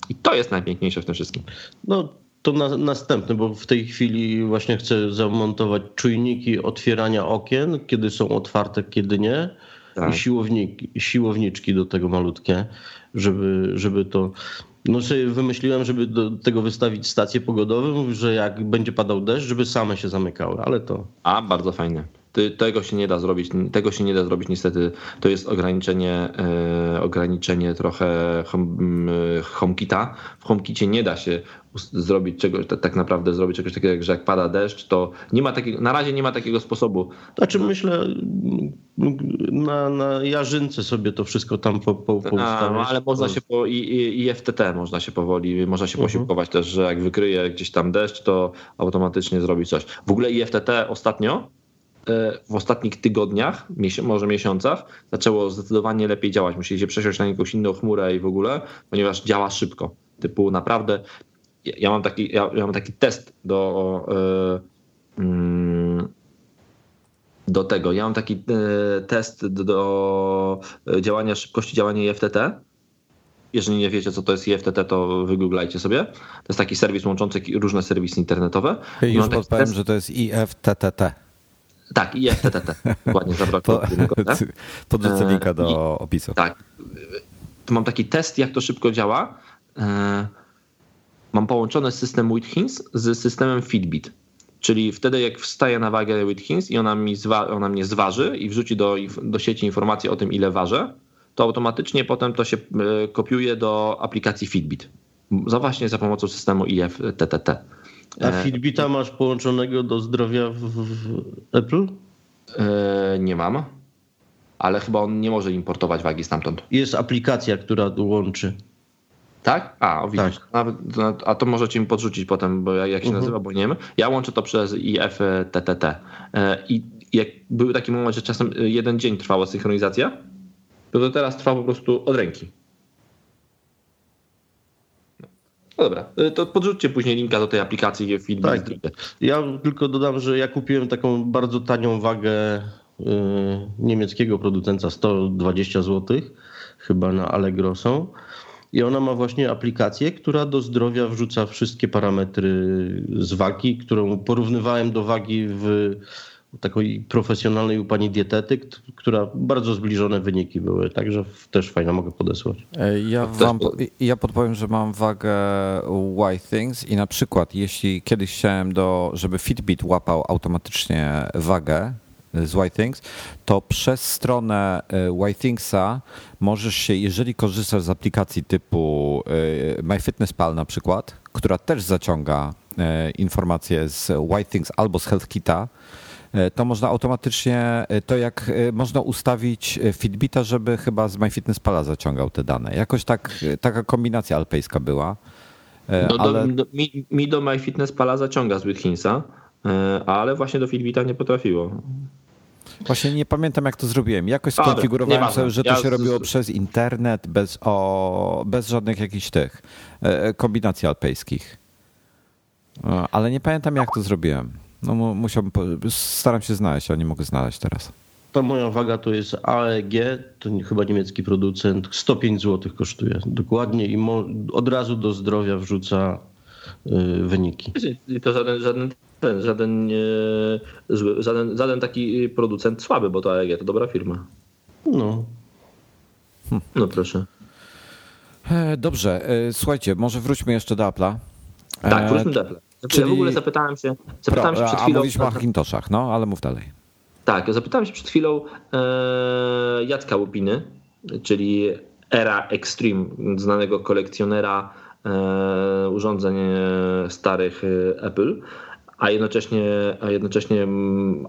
I to jest najpiękniejsze w tym wszystkim. No to na, następny, bo w tej chwili właśnie chcę zamontować czujniki otwierania okien, kiedy są otwarte, kiedy nie. Tak. I siłowniki, siłowniczki do tego malutkie, żeby, żeby to. No sobie wymyśliłem, żeby do tego wystawić stację pogodową, że jak będzie padał deszcz, żeby same się zamykały, ale to. A, bardzo fajne. Tego się nie da zrobić, tego się nie da zrobić niestety. To jest ograniczenie, e, ograniczenie trochę home, HomeKita. W HomeKicie nie da się zrobić czegoś, tak, naprawdę zrobić czegoś takiego, że jak pada deszcz, to nie ma takiego, na razie nie ma takiego sposobu. Znaczy myślę, na, na jarzynce sobie to wszystko tam po, po, no, ale można się po, i, i, i FTT można się powoli, można się Mhm. posiłkować też, że jak wykryje gdzieś tam deszcz, to automatycznie zrobi coś. W ogóle IFTT ostatnio, e, w ostatnich tygodniach, może miesiącach, zaczęło zdecydowanie lepiej działać. Musieli się przesiąść na jakąś inną chmurę i w ogóle, ponieważ działa szybko. Typu naprawdę, ja, mam, taki, ja, ja mam taki test do e, mm, do tego. Ja mam taki e, test do, do działania szybkości działania IFTT. Jeżeli nie wiecie, co to jest IFTT, to wygooglajcie sobie. To jest taki serwis łączący różne serwisy internetowe. I Już podpowiem, test- że to jest IFTTT. Tak, IFTTT. Dokładnie, zabrakło Po, tak? podrzucę E, linka do i- opisu. Tak. Tu mam taki test, jak to szybko działa. E, Mam połączony system Withings z systemem Fitbit. Czyli wtedy, jak wstaję na wagę Withings i ona, mi zwa, ona mnie zważy i wrzuci do, do sieci informację o tym, ile ważę, to automatycznie potem to się e, kopiuje do aplikacji Fitbit. Za właśnie za pomocą systemu IFTTT. A Fitbita masz połączonego do zdrowia w, w Apple? E, Nie mam, ale chyba on nie może importować wagi stamtąd. Jest aplikacja, która łączy. Tak? A, o, widzisz. Tak. No, a to możecie mi podrzucić potem, bo jak, jak się Mhm. nazywa, bo nie wiem. Ja łączę to przez IFTTT. E, I jak był taki moment, że czasem jeden dzień trwała synchronizacja, to, to teraz trwa po prostu od ręki. No dobra, e, to podrzućcie później linka do tej aplikacji w filmie. Tak. Ja tylko dodam, że ja kupiłem taką bardzo tanią wagę y, niemieckiego producenta, 120 zł, chyba na Allegro są. I ona ma właśnie aplikację, która do zdrowia wrzuca wszystkie parametry z wagi, którą porównywałem do wagi w takiej profesjonalnej u pani dietetyk, która bardzo zbliżone wyniki były, także też fajna mogę podesłać. E, Ja, wam, ja podpowiem, że mam wagę Y Things i na przykład jeśli kiedyś chciałem, do, żeby Fitbit łapał automatycznie wagę z Whitethings, to przez stronę Whitethingsa możesz się, jeżeli korzystasz z aplikacji typu MyFitnessPal na przykład, która też zaciąga informacje z Whitethings albo z HealthKita, E, to można automatycznie, e, to jak e, można ustawić Fitbita, żeby chyba z MyFitnessPala zaciągał te dane. Jakoś tak, taka kombinacja alpejska była. No ale... do, mi, mi do MyFitnessPala zaciąga z Withinsa, ale właśnie do Fitbita nie potrafiło. Właśnie nie pamiętam, jak to zrobiłem. Jakoś skonfigurowałem sobie, że to ja się z... robiło przez internet, bez, o, bez żadnych jakichś tych kombinacji alpejskich. Ale nie pamiętam, jak to zrobiłem. No musiałbym, staram się znaleźć, ale nie mogę znaleźć teraz. Ta moja waga to jest AEG, to chyba niemiecki producent, 105 zł kosztuje dokładnie i od razu do zdrowia wrzuca y, wyniki. I to żaden, żaden, żaden, zły, żaden, żaden taki producent słaby, bo to AEG to dobra firma. No. Hm. No proszę. E, dobrze, e, słuchajcie, może wróćmy jeszcze do Apple'a. Tak, wróćmy do Apple'a. Znaczy, Czyli... Ja w ogóle zapytałem się, zapytałem Pro, się przed chwilą... A mówiliśmy o Hackintoshach, no ale mów dalej. Tak, zapytałem się przed chwilą e, Jacka Łupiny, czyli Era Extreme, znanego kolekcjonera e, urządzeń starych e, Apple, a jednocześnie, a jednocześnie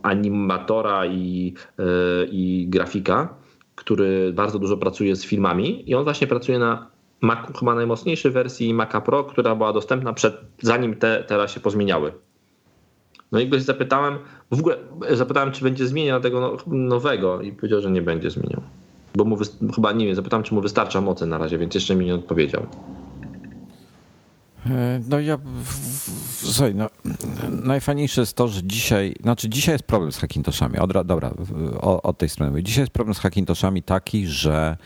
animatora i, e, i grafika, który bardzo dużo pracuje z filmami i on właśnie pracuje na Mac, chyba najmocniejszej wersji Maca Pro, która była dostępna przed, zanim te teraz się pozmieniały. No i go zapytałem, w ogóle zapytałem, czy będzie zmieniał tego no, nowego i powiedział, że nie będzie zmieniał. Bo mu chyba nie wiem, zapytałem, czy mu wystarcza mocy na razie, więc jeszcze mi nie odpowiedział. E, no ja, słuchaj, no, najfajniejsze jest to, że dzisiaj, znaczy dzisiaj jest problem z Hackintoshami. Od, dobra, od tej strony. Dzisiaj jest problem z Hackintoshami taki, że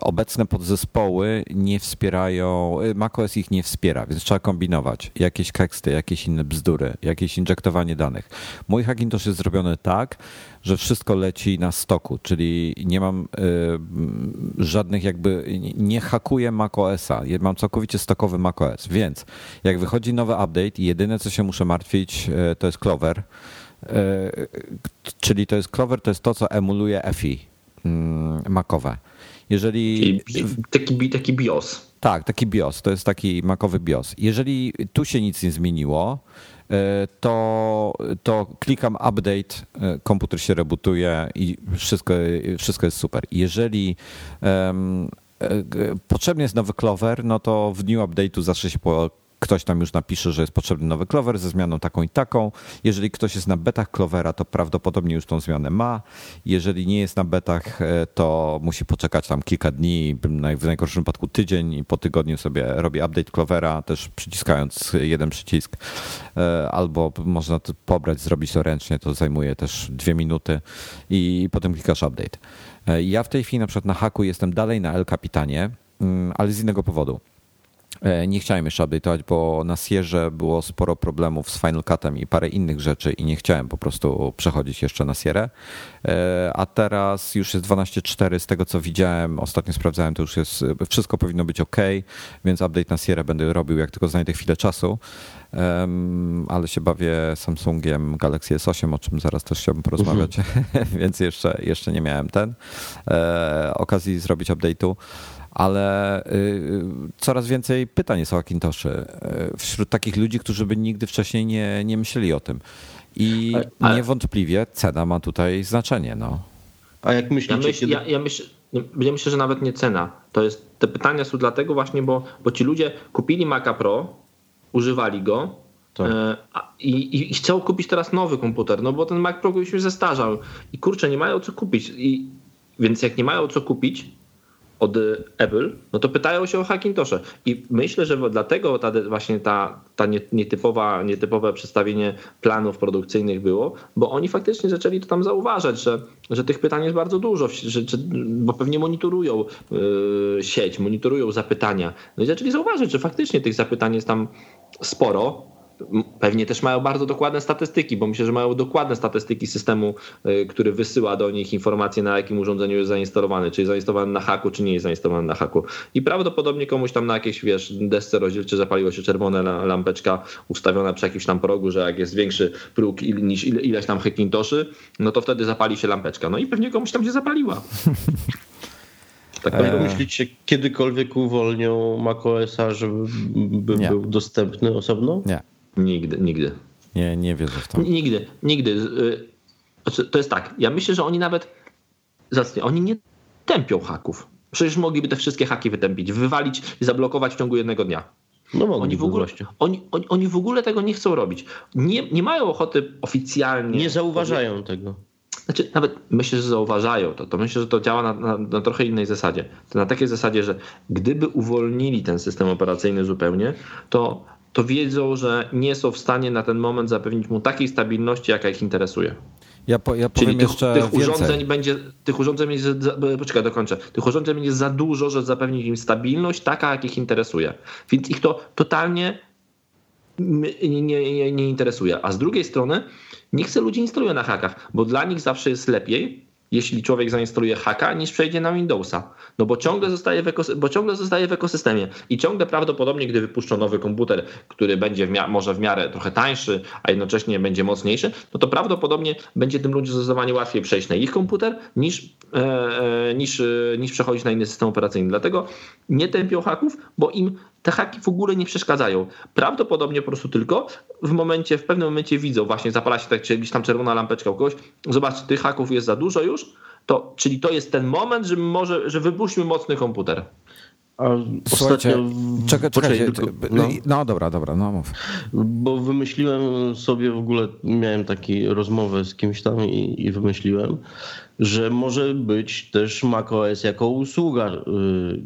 obecne podzespoły nie wspierają, y, macOS ich nie wspiera, więc trzeba kombinować. Jakieś teksty, jakieś inne bzdury, jakieś injektowanie danych. Mój Hackintosh jest zrobiony tak, że wszystko leci na stoku, czyli nie mam y, żadnych jakby, nie hakuję macOSa, mam całkowicie stokowy macOS, więc jak wychodzi nowy update, jedyne co się muszę martwić to jest Clover, czyli to jest Clover, to jest to, co emuluje FI mm, makowe. Jeżeli... Taki, taki BIOS. Tak, taki BIOS, to jest taki makowy BIOS. Jeżeli tu się nic nie zmieniło, e, to, to klikam update, e, komputer się rebootuje i wszystko, wszystko jest super. Jeżeli um, potrzebny jest nowy Clover, no to w dniu update'u zawsze się po ktoś tam już napisze, że jest potrzebny nowy Clover ze zmianą taką i taką. Jeżeli ktoś jest na betach Clovera, to prawdopodobnie już tą zmianę ma. Jeżeli nie jest na betach, e, to musi poczekać tam kilka dni, w najgorszym wypadku tydzień i po tygodniu sobie robi update Clovera, też przyciskając jeden przycisk. E, albo można to pobrać, zrobić to ręcznie, to zajmuje też dwie minuty i potem klikasz update. E, ja w tej chwili na przykład na haku jestem dalej na El Capitanie, mm, ale z innego powodu. E, nie chciałem jeszcze update'ować, bo na Sierze było sporo problemów z Final Cutem i parę innych rzeczy i nie chciałem po prostu przechodzić jeszcze na Sierę. E, a teraz już jest 12.4 z tego co widziałem, ostatnio sprawdzałem, to już jest, wszystko powinno być ok, więc update na Sierę będę robił jak tylko znajdę chwilę czasu. ale się bawię Samsungiem Galaxy S8, o czym zaraz też chciałbym porozmawiać, uh -huh. więc jeszcze, jeszcze nie miałem ten e, okazji zrobić update'u ale y, y, coraz więcej pytań jest o Hakintoszy y, wśród takich ludzi, którzy by nigdy wcześniej nie, nie myśleli o tym. I ale, niewątpliwie cena ma tutaj znaczenie. No. A jak myślicie? Ja, myśl, ja, ja, myśl, ja myślę, że nawet nie cena. To jest, te pytania są dlatego właśnie, bo, bo ci ludzie kupili Maca Pro, używali go, tak. E, I, I, chcą kupić teraz nowy komputer, no bo ten Mac Pro już się zestarzał i kurczę, nie mają co kupić. I, więc jak nie mają co kupić, od Apple, no to pytają się o Hackintosze. I myślę, że dlatego ta, właśnie ta, ta nietypowa, nietypowe przedstawienie planów produkcyjnych było, bo oni faktycznie zaczęli to tam zauważać, że, że tych pytań jest bardzo dużo, że, że bo pewnie monitorują yy, sieć, monitorują zapytania. No i zaczęli zauważyć, że faktycznie tych zapytań jest tam sporo Pewnie też mają bardzo dokładne statystyki, bo myślę, że mają dokładne statystyki systemu, y, który wysyła do nich informacje, na jakim urządzeniu jest zainstalowany, czy jest zainstalowany na haku, czy nie jest zainstalowany na haku. I prawdopodobnie komuś tam na jakiejś, wiesz, desce rozdzielczej zapaliła się czerwona lampeczka ustawiona przy jakimś tam progu, że jak jest większy próg niż ileś tam Hackintoszy, no to wtedy zapali się lampeczka. No i pewnie komuś tam się zapaliła. Tak eee. myślicie, kiedykolwiek uwolnią macOSa, żeby nie. był dostępny osobno? Nie. Nigdy, nigdy. Nie, nie wierzę w to. Nigdy, nigdy. Y, znaczy, to jest tak, ja myślę, że oni nawet, oni nie tępią haków. Przecież mogliby te wszystkie haki wytępić, wywalić i zablokować w ciągu jednego dnia. No oni, w ogóle, oni, oni, oni, w ogóle tego nie chcą robić. Nie, nie mają ochoty oficjalnie. Nie zauważają tego. Znaczy, nawet myślę, że zauważają to. To myślę, że to działa na, na, na, trochę innej zasadzie. To na takiej zasadzie, że gdyby uwolnili ten system operacyjny zupełnie, to, to wiedzą, że nie są w stanie na ten moment zapewnić mu takiej stabilności, jaka ich interesuje. Ja, po, ja powiem Czyli jeszcze tych, tych urządzeń będzie, tych urządzeń będzie, za, poczekaj, dokończę. Tych urządzeń będzie za dużo, żeby zapewnić im stabilność taka, jak ich interesuje. Więc ich to totalnie nie, nie, nie interesuje. A z drugiej strony niech se ludzie instalują na hakach, bo dla nich zawsze jest lepiej, jeśli człowiek zainstaluje haka, niż przejdzie na Windowsa. No bo ciągle zostaje w, ekosy- bo ciągle zostaje w ekosystemie i ciągle prawdopodobnie, gdy wypuszczą nowy komputer, który będzie w mia- może w miarę trochę tańszy, a jednocześnie będzie mocniejszy, no to prawdopodobnie będzie tym ludziom zdecydowanie łatwiej przejść na ich komputer niż, niż, e, niż przechodzić na inny system operacyjny. Dlatego nie tępią haków, bo im te haki w ogóle nie przeszkadzają. Prawdopodobnie po prostu tylko w momencie, w pewnym momencie widzą, właśnie zapala się tak, czy gdzieś tam czerwona lampeczka u kogoś, zobacz, tych haków jest za dużo już, to, czyli to jest ten moment, że może, że wypuśćmy mocny komputer. A Słuchajcie, czekaj, czekaj, no. no. dobra, dobra, no mów. Bo wymyśliłem sobie w ogóle, miałem taką rozmowę z kimś tam i, i wymyśliłem, że może być też macOS jako usługa y,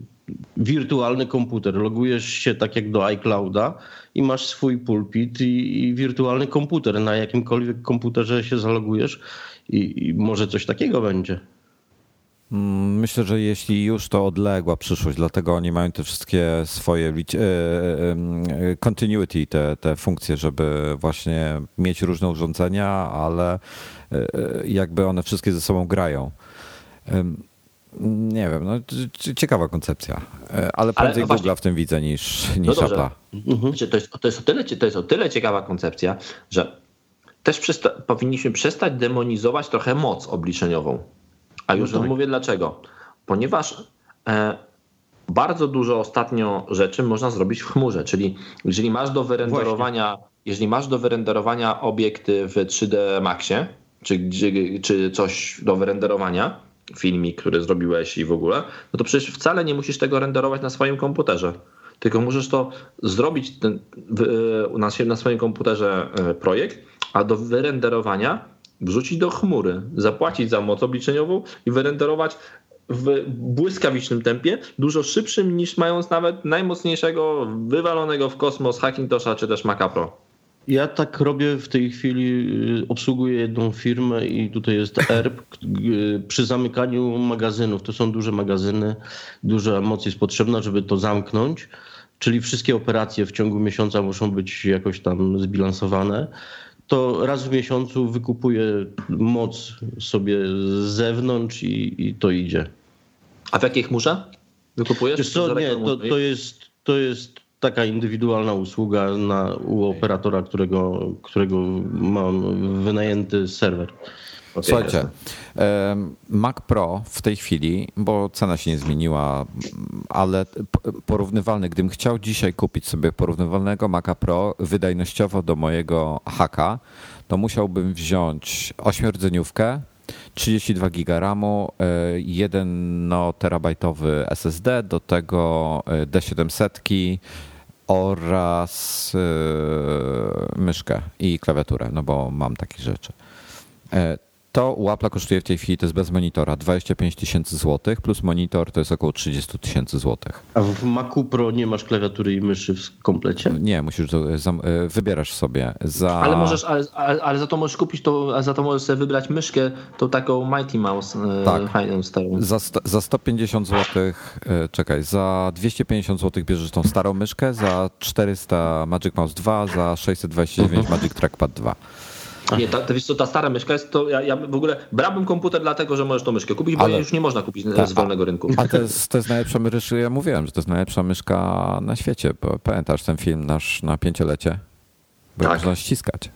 wirtualny komputer. Logujesz się tak jak do iClouda i masz swój pulpit i, i wirtualny komputer. Na jakimkolwiek komputerze się zalogujesz i, i może coś takiego będzie. Mm, myślę, że jeśli już to odległa przyszłość, dlatego oni mają te wszystkie swoje e, e, continuity, te, te funkcje, żeby właśnie mieć różne urządzenia, ale jakby one wszystkie ze sobą grają. Nie wiem, no, ciekawa koncepcja, e, ale prędzej ale, Google w tym widzę niż, no niż no Apple'a. Mhm. To, jest, to, jest o tyle, to jest o tyle ciekawa koncepcja, że też przysta- powinniśmy przestać demonizować trochę moc obliczeniową. A już no tak. mówię dlaczego. Ponieważ e, bardzo dużo ostatnio rzeczy można zrobić w chmurze, czyli jeżeli masz do wyrenderowania, jeżeli masz do wyrenderowania obiekty w 3D Maxie, czy, czy coś do wyrenderowania, filmik, który zrobiłeś i w ogóle, no to przecież wcale nie musisz tego renderować na swoim komputerze. Tylko możesz to zrobić ten, e, na swoim komputerze e, projekt, a do wyrenderowania wrzucić do chmury, zapłacić za moc obliczeniową i wyrenderować w błyskawicznym tempie, dużo szybszym niż mając nawet najmocniejszego, wywalonego w kosmos Hackintosha czy też Maca Pro. Ja tak robię w tej chwili, y, obsługuję jedną firmę i tutaj jest ERP y, przy zamykaniu magazynów. To są duże magazyny, duża moc jest potrzebna, żeby to zamknąć. Czyli wszystkie operacje w ciągu miesiąca muszą być jakoś tam zbilansowane. To raz w miesiącu wykupuję moc sobie z zewnątrz i, i to idzie. A w jakiej chmurze wykupujesz? Wiesz co, nie, to, to, jest, to jest taka indywidualna usługa na, u operatora, którego, którego mam wynajęty serwer. Okay, Słuchajcie, Mac Pro w tej chwili, bo cena się nie zmieniła, ale porównywalny, gdybym chciał dzisiaj kupić sobie porównywalnego Maca Pro wydajnościowo do mojego haka, to musiałbym wziąć 8-rdzeniówkę, 32 giga RAMu, 1 no, terabajtowy SSD, do tego e, D700, oraz yy, myszkę i klawiaturę, no bo mam takie rzeczy. E, To u Apple'a kosztuje w tej chwili, to jest bez monitora, 25 tysięcy złotych, plus monitor to jest około 30 tysięcy złotych. A w Macu Pro nie masz klawiatury i myszy w komplecie? Nie, musisz, to- zam- e, wybierasz sobie za... Ale możesz, ale, ale, ale za to możesz kupić to, a za to możesz sobie wybrać myszkę, tą taką Mighty Mouse, e, Tak. fajną starą. Za, za 150 zł, czekaj, za 250 zł bierzesz tą starą myszkę, za 400 Magic Mouse 2, za 629 Magic Trackpad 2. Nie, ta, to wiesz co, ta stara myszka jest to, ja, ja w ogóle brałbym komputer dlatego, że możesz tą myszkę kupić, bo Ale- już nie można kupić Tak, z wolnego rynku. A to jest, to jest najlepsza myszka, ja mówiłem, że to jest najlepsza myszka na świecie. Pamiętasz ten film nasz na pięciolecie? Bo Tak. można ściskać.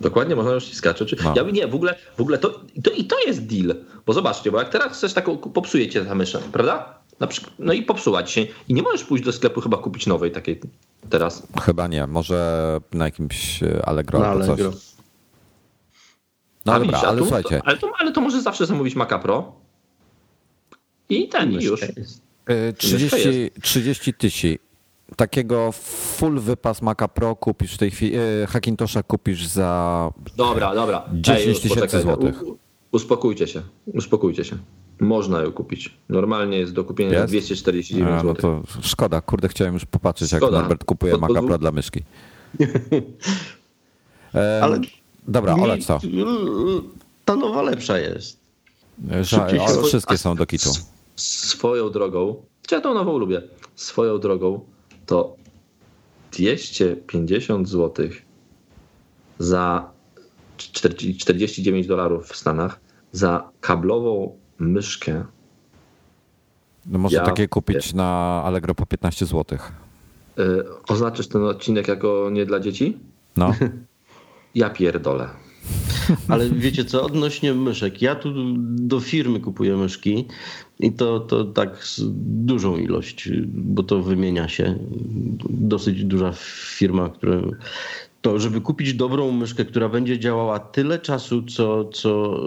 Dokładnie, można już ściskać. No. Ja nie, w ogóle, w ogóle to, to, i to jest deal, bo zobaczcie, bo jak teraz chcesz taką, popsuje cię ta mysza, prawda? Przykład, no i popsuła ci się i nie możesz pójść do sklepu chyba kupić nowej takiej teraz. Chyba nie, może na jakimś Allegro Na albo Allegro. coś. No A dobra, ale tu- słuchajcie, To, ale, to, ale to możesz zawsze zamówić Maca Pro i ten, i już. Myszka jest. e, 30, 30 tysięcy. Takiego full wypas Maca Pro kupisz w tej chwili, e, Hackintosha kupisz za Dobra, dobra. 10 już tysięcy złotych. Uspokójcie się, uspokójcie się. Można ją kupić. Normalnie jest do kupienia Jest? 249 A, no zł. to szkoda, kurde, chciałem już popatrzeć, jak Szkoda. Norbert kupuje Maca Pro dla myszki. Ale Dobra, oleć to. Ta nowa lepsza jest. Że, się- wszystkie są do kitu. Swoją drogą, ja tą nową lubię, swoją drogą to 250 zł za 40 49 dolarów w Stanach za kablową myszkę. No może Ja- takie kupić na Allegro po 15 zł. Yy, oznaczysz ten odcinek jako nie dla dzieci? No, Ja pierdolę. Ale wiecie co, odnośnie myszek, ja tu do firmy kupuję myszki i to, to tak z dużą ilość, bo to wymienia się. Dosyć duża firma, która to żeby kupić dobrą myszkę, która będzie działała tyle czasu, co, co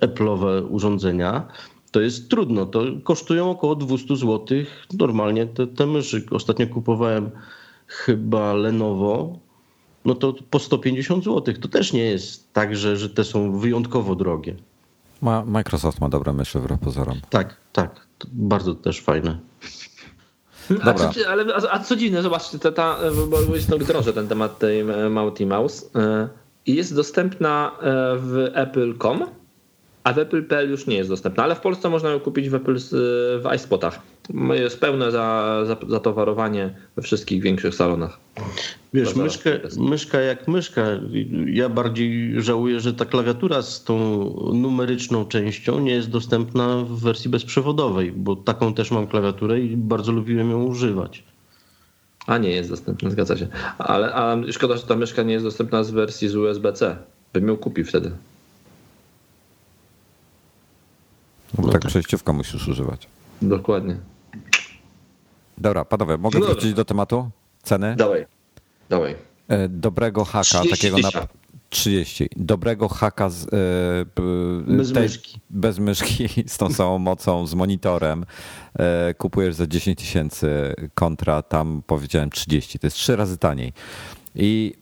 Apple'owe urządzenia, to jest trudno. To kosztują około 200 zł. Normalnie te, te myszy. Ostatnio kupowałem chyba Lenovo, no to po 150 zł. To też nie jest tak, że, że te są wyjątkowo drogie. ma, Microsoft ma dobre myszy wbrew pozorom. Tak, tak. To bardzo też fajne. A, ale, a, a co dziwne, zobaczcie, ta, ta, bo jest droższy ten temat tej e, Mauti Mouse. e, jest dostępna e, w Apple.com, a w Apple.pl już nie jest dostępna, ale w Polsce można ją kupić w Apple w iSpotach. Jest pełne za, za, zatowarowanie we wszystkich większych salonach. Wiesz, myszkę, myszka jak myszka. Ja bardziej żałuję, że ta klawiatura z tą numeryczną częścią nie jest dostępna w wersji bezprzewodowej, bo taką też mam klawiaturę i bardzo lubiłem ją używać. A nie jest dostępna, zgadza się. Ale a szkoda, że ta myszka nie jest dostępna z wersji z USB-C. Bym ją kupił wtedy. No, No tak, tak. przejściówka musisz używać. Dokładnie. Dobra, panowie, mogę Dobra. wrócić do tematu? Ceny? Dawaj. Dawaj. E, Dobrego haka, 30 takiego na... tysięcy. 30. Dobrego haka z, b- Bez myszki. Bez myszki, z tą samą mocą, z monitorem. E, kupujesz za 10 tysięcy kontra, tam powiedziałem 30. To jest trzy razy taniej. I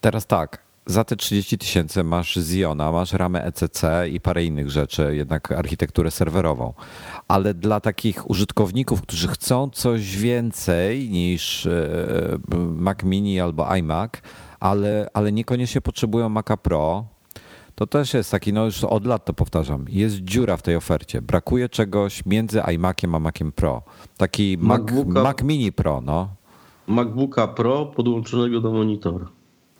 teraz tak, za te 30 tysięcy masz Ziona, masz ramę ECC i parę innych rzeczy, jednak architekturę serwerową. Ale dla takich użytkowników, którzy chcą coś więcej niż e, Mac Mini albo iMac, ale, ale niekoniecznie potrzebują Maca Pro, to też jest taki, no już od lat to powtarzam, jest dziura w tej ofercie. Brakuje czegoś między iMaciem a Maciem Pro. Taki Mac, MacBooka- Mac Mini Pro, no. MacBooka Pro podłączonego do monitora.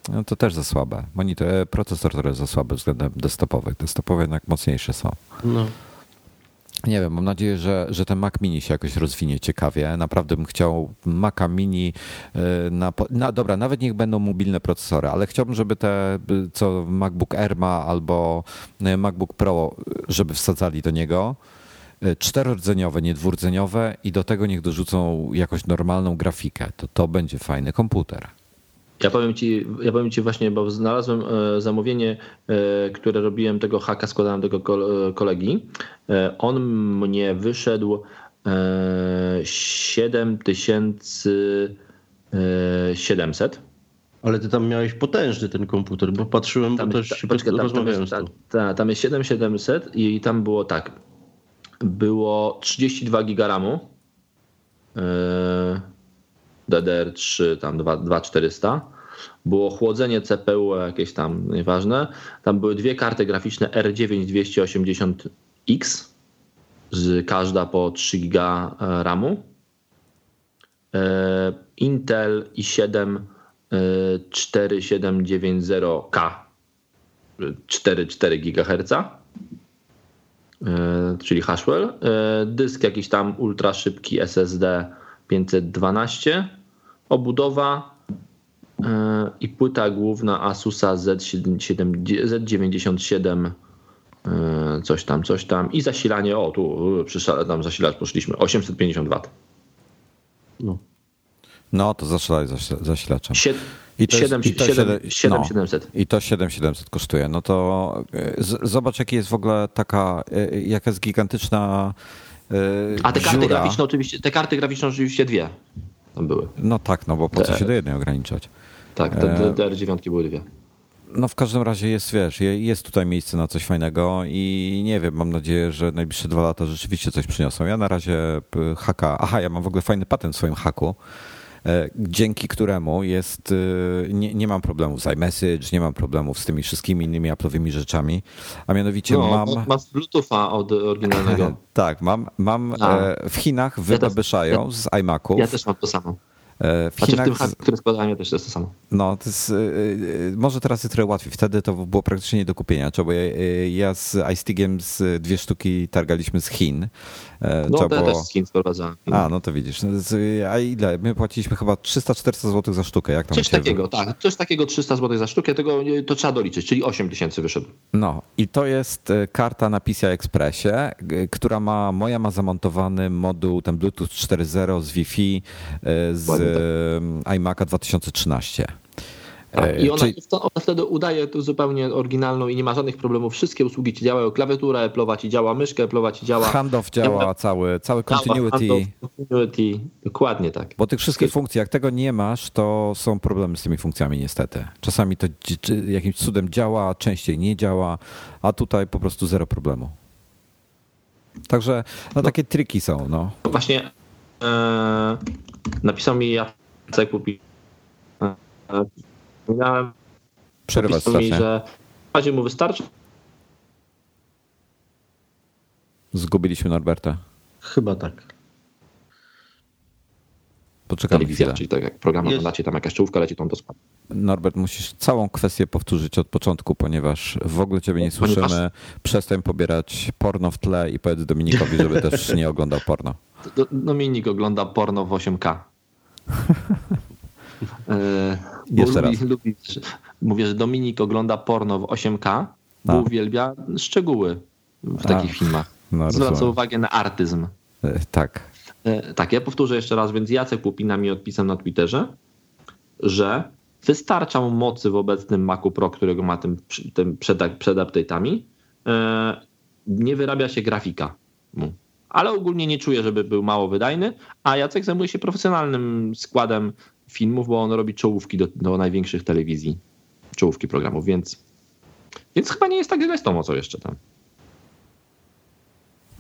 No to też za słabe. Monitor, e, procesor to jest za słaby względem desktopowych. Desktopowe jednak mocniejsze są. No. Nie wiem, mam nadzieję, że, że ten Mac Mini się jakoś rozwinie ciekawie. Naprawdę bym chciał Maca Mini y, na, na dobra, nawet niech będą mobilne procesory, ale chciałbym, żeby te, co MacBook Air ma albo y, MacBook Pro, żeby wsadzali do niego czterorodzeniowe, nie dwurdzeniowe i do tego niech dorzucą jakąś normalną grafikę. To, to będzie fajny komputer. Ja powiem ci, ja powiem ci właśnie, bo znalazłem e, zamówienie, e, które robiłem tego haka, składałem tego e, kolegi. On mnie wyszedł e, 7700 Ale ty tam miałeś potężny ten komputer, bo patrzyłem, Tam, bo też ta, poczekaj, tam, tam, jest, ta, ta, tam jest 7700 i tam było tak. Było 32 giga RAMu. Yy, DDR3 tam 2 2400. Było chłodzenie CPU jakieś tam nieważne. Tam były dwie karty graficzne R9 280X z każda po 3 giga e, RAMu. E, Intel i7 e, 4790K 4,4 GHz, czyli Haswell. E, Dysk jakiś tam ultra szybki SSD 512, obudowa i płyta główna Asusa Z7, Z97 e, coś tam, coś tam i zasilanie, o tu szale- tam zasilacz poszliśmy, 850 W. No. No to zasi- zasilaczem. Sie- I to jest- i to siedem- siedem- siedem- no. 700. I to 7700 kosztuje. No to e, z, zobacz, jaki jest w ogóle taka, e, jaka jest gigantyczna e, A te karty dziura. graficzne oczywiście, te karty graficzne oczywiście dwie tam były. No tak, no bo po co się do jednej ograniczać? Tak, te, E, te DR9 były dwie. No w każdym razie jest, wiesz, je- jest tutaj miejsce na coś fajnego i nie wiem, mam nadzieję, że najbliższe dwa lata rzeczywiście coś przyniosą. Ja na razie haka, aha, ja mam w ogóle fajny patent w swoim haku, e, dzięki któremu jest, e, nie, nie mam problemów z iMessage, nie mam problemów z tymi wszystkimi innymi Apple'owymi rzeczami, a mianowicie No, mam... masz Bluetootha od oryginalnego. Tak, mam, mam A. e, w Chinach wybabyszają z iMaców. Ja też mam to samo. E, w Znaczy w tym składałem, ja też jest to samo. no, to jest, y, y, może teraz jest trochę łatwiej. Wtedy to było praktycznie nie do kupienia. Było- y, ja z iStigiem z dwie sztuki targaliśmy z Chin. E, No trzeba to ja było- też z Chin sprowadzałem. A, no to widzisz. No, A ile? My płaciliśmy chyba 300-400 zł za sztukę. Jak tam Coś takiego, tak. Coś takiego 300 zł za sztukę, tego nie- to trzeba doliczyć, czyli 8 tysięcy wyszedł. No i to jest e, karta na PCI Expressie, która ma, moja ma zamontowany moduł, ten Bluetooth 4.0 z Wi-Fi e, z Ładnie, tak. e, iMac'a 2013. Tak. E, I ona, czyli- ona wtedy udaje to zupełnie oryginalną i nie ma żadnych problemów. Wszystkie usługi ci działają, klawiatura Apple'owa ci działa, myszka Apple'owa ci działa. Handoff działa cały, cały continuity. handoff, continuity. Dokładnie tak. Bo tych wszystkich funkcji, jak tego nie masz, to są problemy z tymi funkcjami niestety. Czasami to jakimś cudem działa, częściej nie działa, a tutaj po prostu zero problemu. Także no, takie triki są, no. Właśnie e, napisał mi Jacek Pupi. E, e, miałem napisał mi, że w razie mu wystarczy. Zgubiliśmy Norberta. Chyba tak. Poczekamy telewizja, chwilę. czyli tak jak program Jest. oglądacie, tam jakaś czołówka leci, to spada. Norbert, musisz całą kwestię powtórzyć od początku, ponieważ w ogóle ciebie nie Ponieważ- słyszymy. Przestań pobierać porno w tle i powiedz Dominikowi, żeby też nie oglądał porno. Do- Dominik ogląda porno w 8K. Bo Jeszcze lubi, raz. lubi, mówię, że Dominik ogląda porno w 8K, bo A. uwielbia szczegóły w takich filmach. No, Zwraca rozumiem. uwagę na artyzm. E, Tak. E, Tak, ja powtórzę jeszcze raz, więc Jacek Pupina mi odpisał na Twitterze, że wystarcza mu mocy w obecnym Macu Pro, którego ma tym, tym przed, przed update'ami. E, Nie wyrabia się grafika mu. Ale ogólnie nie czuję, żeby był mało wydajny, a Jacek zajmuje się profesjonalnym składem filmów, bo on robi czołówki do, do największych telewizji, czołówki programów, więc, więc chyba nie jest tak źle z tą mocą jeszcze tam.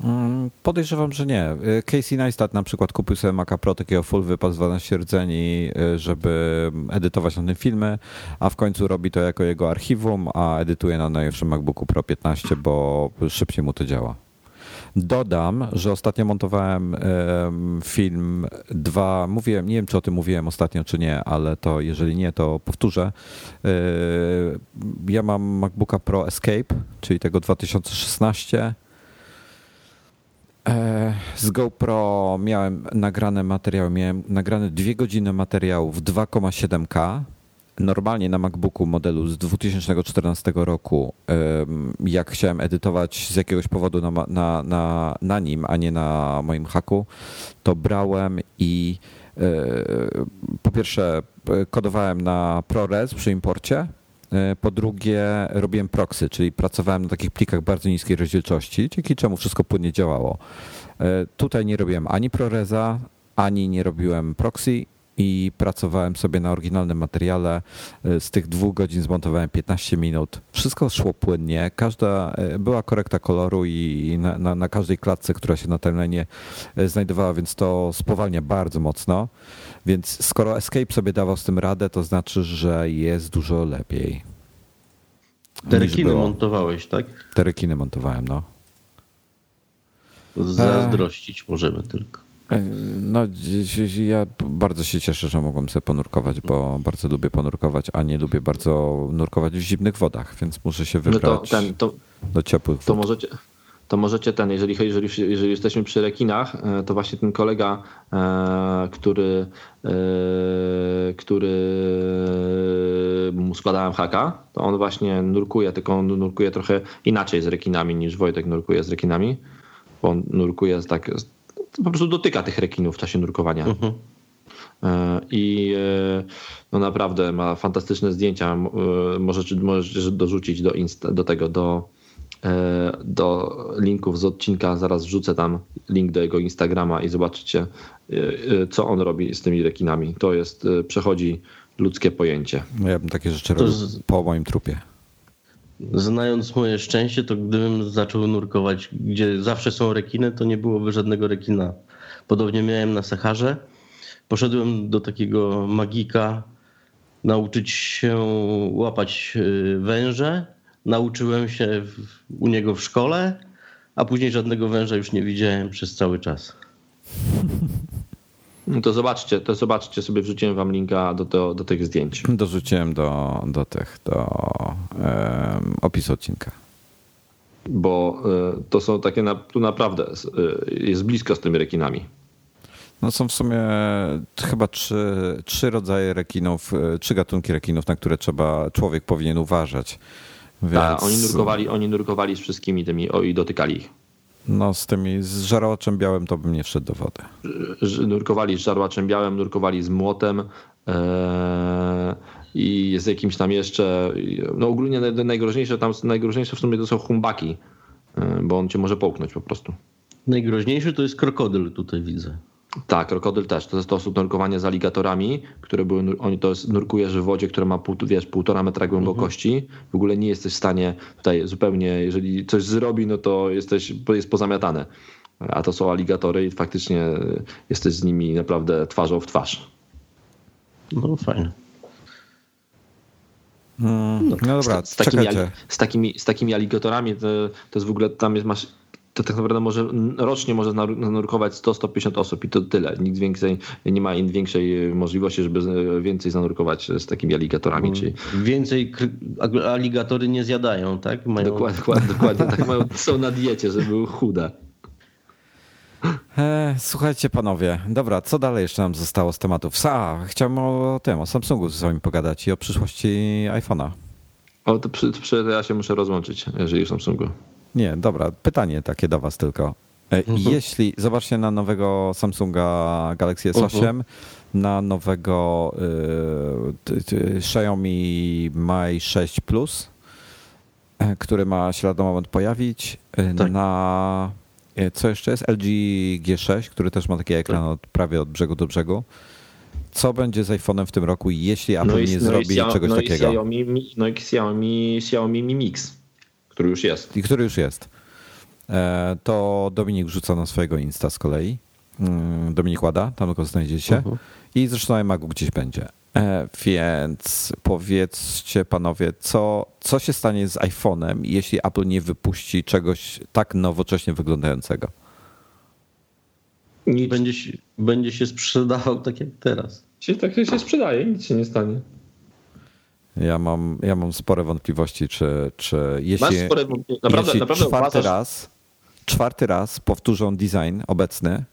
Mm, Podejrzewam, że nie. Y, Casey Neistat na przykład kupił sobie Maca Pro takiego full wypad z 12 rdzeni, y, żeby edytować na tym filmy, a w końcu robi to jako jego archiwum, a edytuje na najnowszym MacBooku Pro 15, bo szybciej mu to działa. Dodam, że ostatnio montowałem em, film dwa, mówiłem, nie wiem czy o tym mówiłem ostatnio czy nie, ale to jeżeli nie, to powtórzę. Y, Ja mam MacBooka Pro Escape, czyli tego 2016 E, Z GoPro miałem nagrane materiały, miałem nagrane dwie godziny materiału w 2,7K. Normalnie na MacBooku modelu z 2014 roku, jak chciałem edytować z jakiegoś powodu na, na, na, na nim, a nie na moim haku, to brałem i e, po pierwsze e, kodowałem na ProRes przy imporcie, E, Po drugie, robiłem proxy, czyli pracowałem na takich plikach bardzo niskiej rozdzielczości, dzięki czemu wszystko płynnie działało. Tutaj nie robiłem ani ProResa, ani nie robiłem proxy i pracowałem sobie na oryginalnym materiale. Z tych dwóch godzin zmontowałem 15 minut. Wszystko szło płynnie. Każda była korekta koloru i na, na, na każdej klatce, która się na timeline znajdowała, więc to spowalnia bardzo mocno. Więc skoro Escape sobie dawał z tym radę, to znaczy, że jest dużo lepiej. Te rekiny montowałeś, tak? Te rekiny montowałem, no. Zazdrościć możemy tylko. E, no, ja bardzo się cieszę, że mogłem sobie ponurkować, bo bardzo lubię ponurkować, a nie lubię bardzo nurkować w zimnych wodach, więc muszę się wybrać no to ten, to, do ciepłych wód. To możecie, to możecie ten, jeżeli, jeżeli, jeżeli jesteśmy przy rekinach, e, to właśnie ten kolega, e, który, który mu składałem haka, to on właśnie nurkuje, tylko on nurkuje trochę inaczej z rekinami niż Wojtek nurkuje z rekinami, bo on nurkuje tak po prostu dotyka tych rekinów w czasie nurkowania. Uh-huh. I e, no naprawdę ma fantastyczne zdjęcia. Możesz, możesz dorzucić do, insta, do tego, do, do linków z odcinka. Zaraz wrzucę tam link do jego Instagrama i zobaczycie, co on robi z tymi rekinami. To jest, przechodzi ludzkie pojęcie. No ja bym takie rzeczy robił z... po moim trupie. Znając moje szczęście, to gdybym zaczął nurkować, gdzie zawsze są rekiny, to nie byłoby żadnego rekina. Podobnie miałem na Saharze. Poszedłem do takiego magika nauczyć się łapać y, węże. Nauczyłem się u niego w szkole, a później żadnego węża już nie widziałem przez cały czas. No to zobaczcie, to zobaczcie sobie, wrzuciłem wam linka do, do, do tych zdjęć. Dorzuciłem do, do tych, do um, opisu odcinka. Bo y, to są takie, na, tu naprawdę y, jest blisko z tymi rekinami. No są w sumie chyba trzy, trzy rodzaje rekinów, y, trzy gatunki rekinów, na które trzeba, człowiek powinien uważać. Więc... A, oni nurkowali, oni nurkowali z wszystkimi tymi o, i dotykali ich. No z tymi, z żarłaczem białym to bym nie wszedł do wody. Nurkowali z żarłaczem białym, nurkowali z młotem e, i z jakimś tam jeszcze, no ogólnie najgroźniejsze tam, najgroźniejsze w sumie to są humbaki, e, bo on cię może połknąć po prostu. Najgroźniejszy to jest krokodyl tutaj widzę. Tak, krokodyl też. To jest sposób nurkowania z aligatorami, które były, oni to jest, nurkujesz w wodzie, która ma pół, wiesz, półtora metra głębokości. Mhm. W ogóle nie jesteś w stanie tutaj zupełnie, jeżeli coś zrobi, no to jesteś, jest pozamiatane. A to są aligatory i faktycznie jesteś z nimi naprawdę twarzą w twarz. No fajne. Hmm, no, no dobra, z, z, takimi, z, takimi, z takimi aligatorami to, to jest w ogóle, tam jest, masz to tak naprawdę może rocznie może zanurkować 100-150 osób i to tyle. Nikt więcej, nie ma większej możliwości, żeby więcej zanurkować z takimi aligatorami. Czyli... Więcej aligatory nie zjadają, tak? Mają... Dokładnie, dokładnie, dokładnie tak mają, są na diecie, żeby były chude. E, słuchajcie panowie, dobra, co dalej jeszcze nam zostało z tematów? Sa, chciałem o tym, o Samsungu z wami pogadać i o przyszłości iPhone'a. O, to przy, przy, ja się muszę rozłączyć, jeżeli w Samsungu. Nie, dobra, pytanie takie do was tylko. E, mhm. Jeśli, zobaczcie na nowego Samsunga Galaxy S8, mhm. na nowego y, Xiaomi Mi 6 Plus, który ma się lada moment pojawić, tak. na co jeszcze jest? LG G6, który też ma taki ekran tak. od, prawie od brzegu do brzegu. Co będzie z iPhone'em w tym roku, jeśli Apple no i, nie no zrobi czegoś no takiego? I Xiaomi, no i Xiaomi, Xiaomi Mi Mix który już jest. I który już jest. E, to Dominik rzuca na swojego Insta z kolei. Mm, Dominik Łada, tam go znajdziecie. Uh-huh. I zresztą iMagu gdzieś będzie. E, więc powiedzcie panowie, co, co się stanie z iPhone'em, jeśli Apple nie wypuści czegoś tak nowocześnie wyglądającego? Nic. Będzie się, będzie się sprzedawał tak jak teraz. Się, tak się sprzedaje, nic się nie stanie. Ja mam, ja mam spore wątpliwości, czy, czy jeśli, Masz spore, naprawdę, jeśli naprawdę czwarty, uważasz... raz, czwarty raz powtórzą design obecny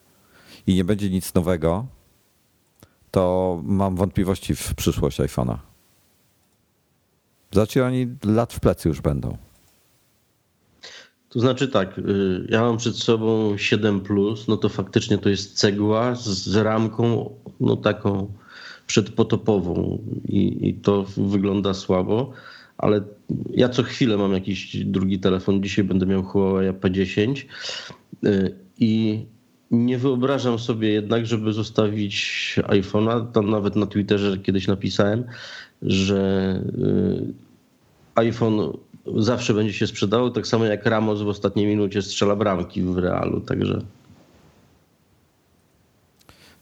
i nie będzie nic nowego, to mam wątpliwości w przyszłość iPhone'a. Znaczy oni lat w plecy już będą. To znaczy tak, y, ja mam przed sobą 7, no to faktycznie to jest cegła z ramką, no taką przedpotopową i, i to wygląda słabo, ale ja co chwilę mam jakiś drugi telefon. Dzisiaj będę miał Huawei P10 y, i Nie wyobrażam sobie jednak, żeby zostawić iPhone'a. Tam nawet na Twitterze kiedyś napisałem, że y, iPhone zawsze będzie się sprzedało, tak samo jak Ramos w ostatniej minucie strzela bramki w Realu, także...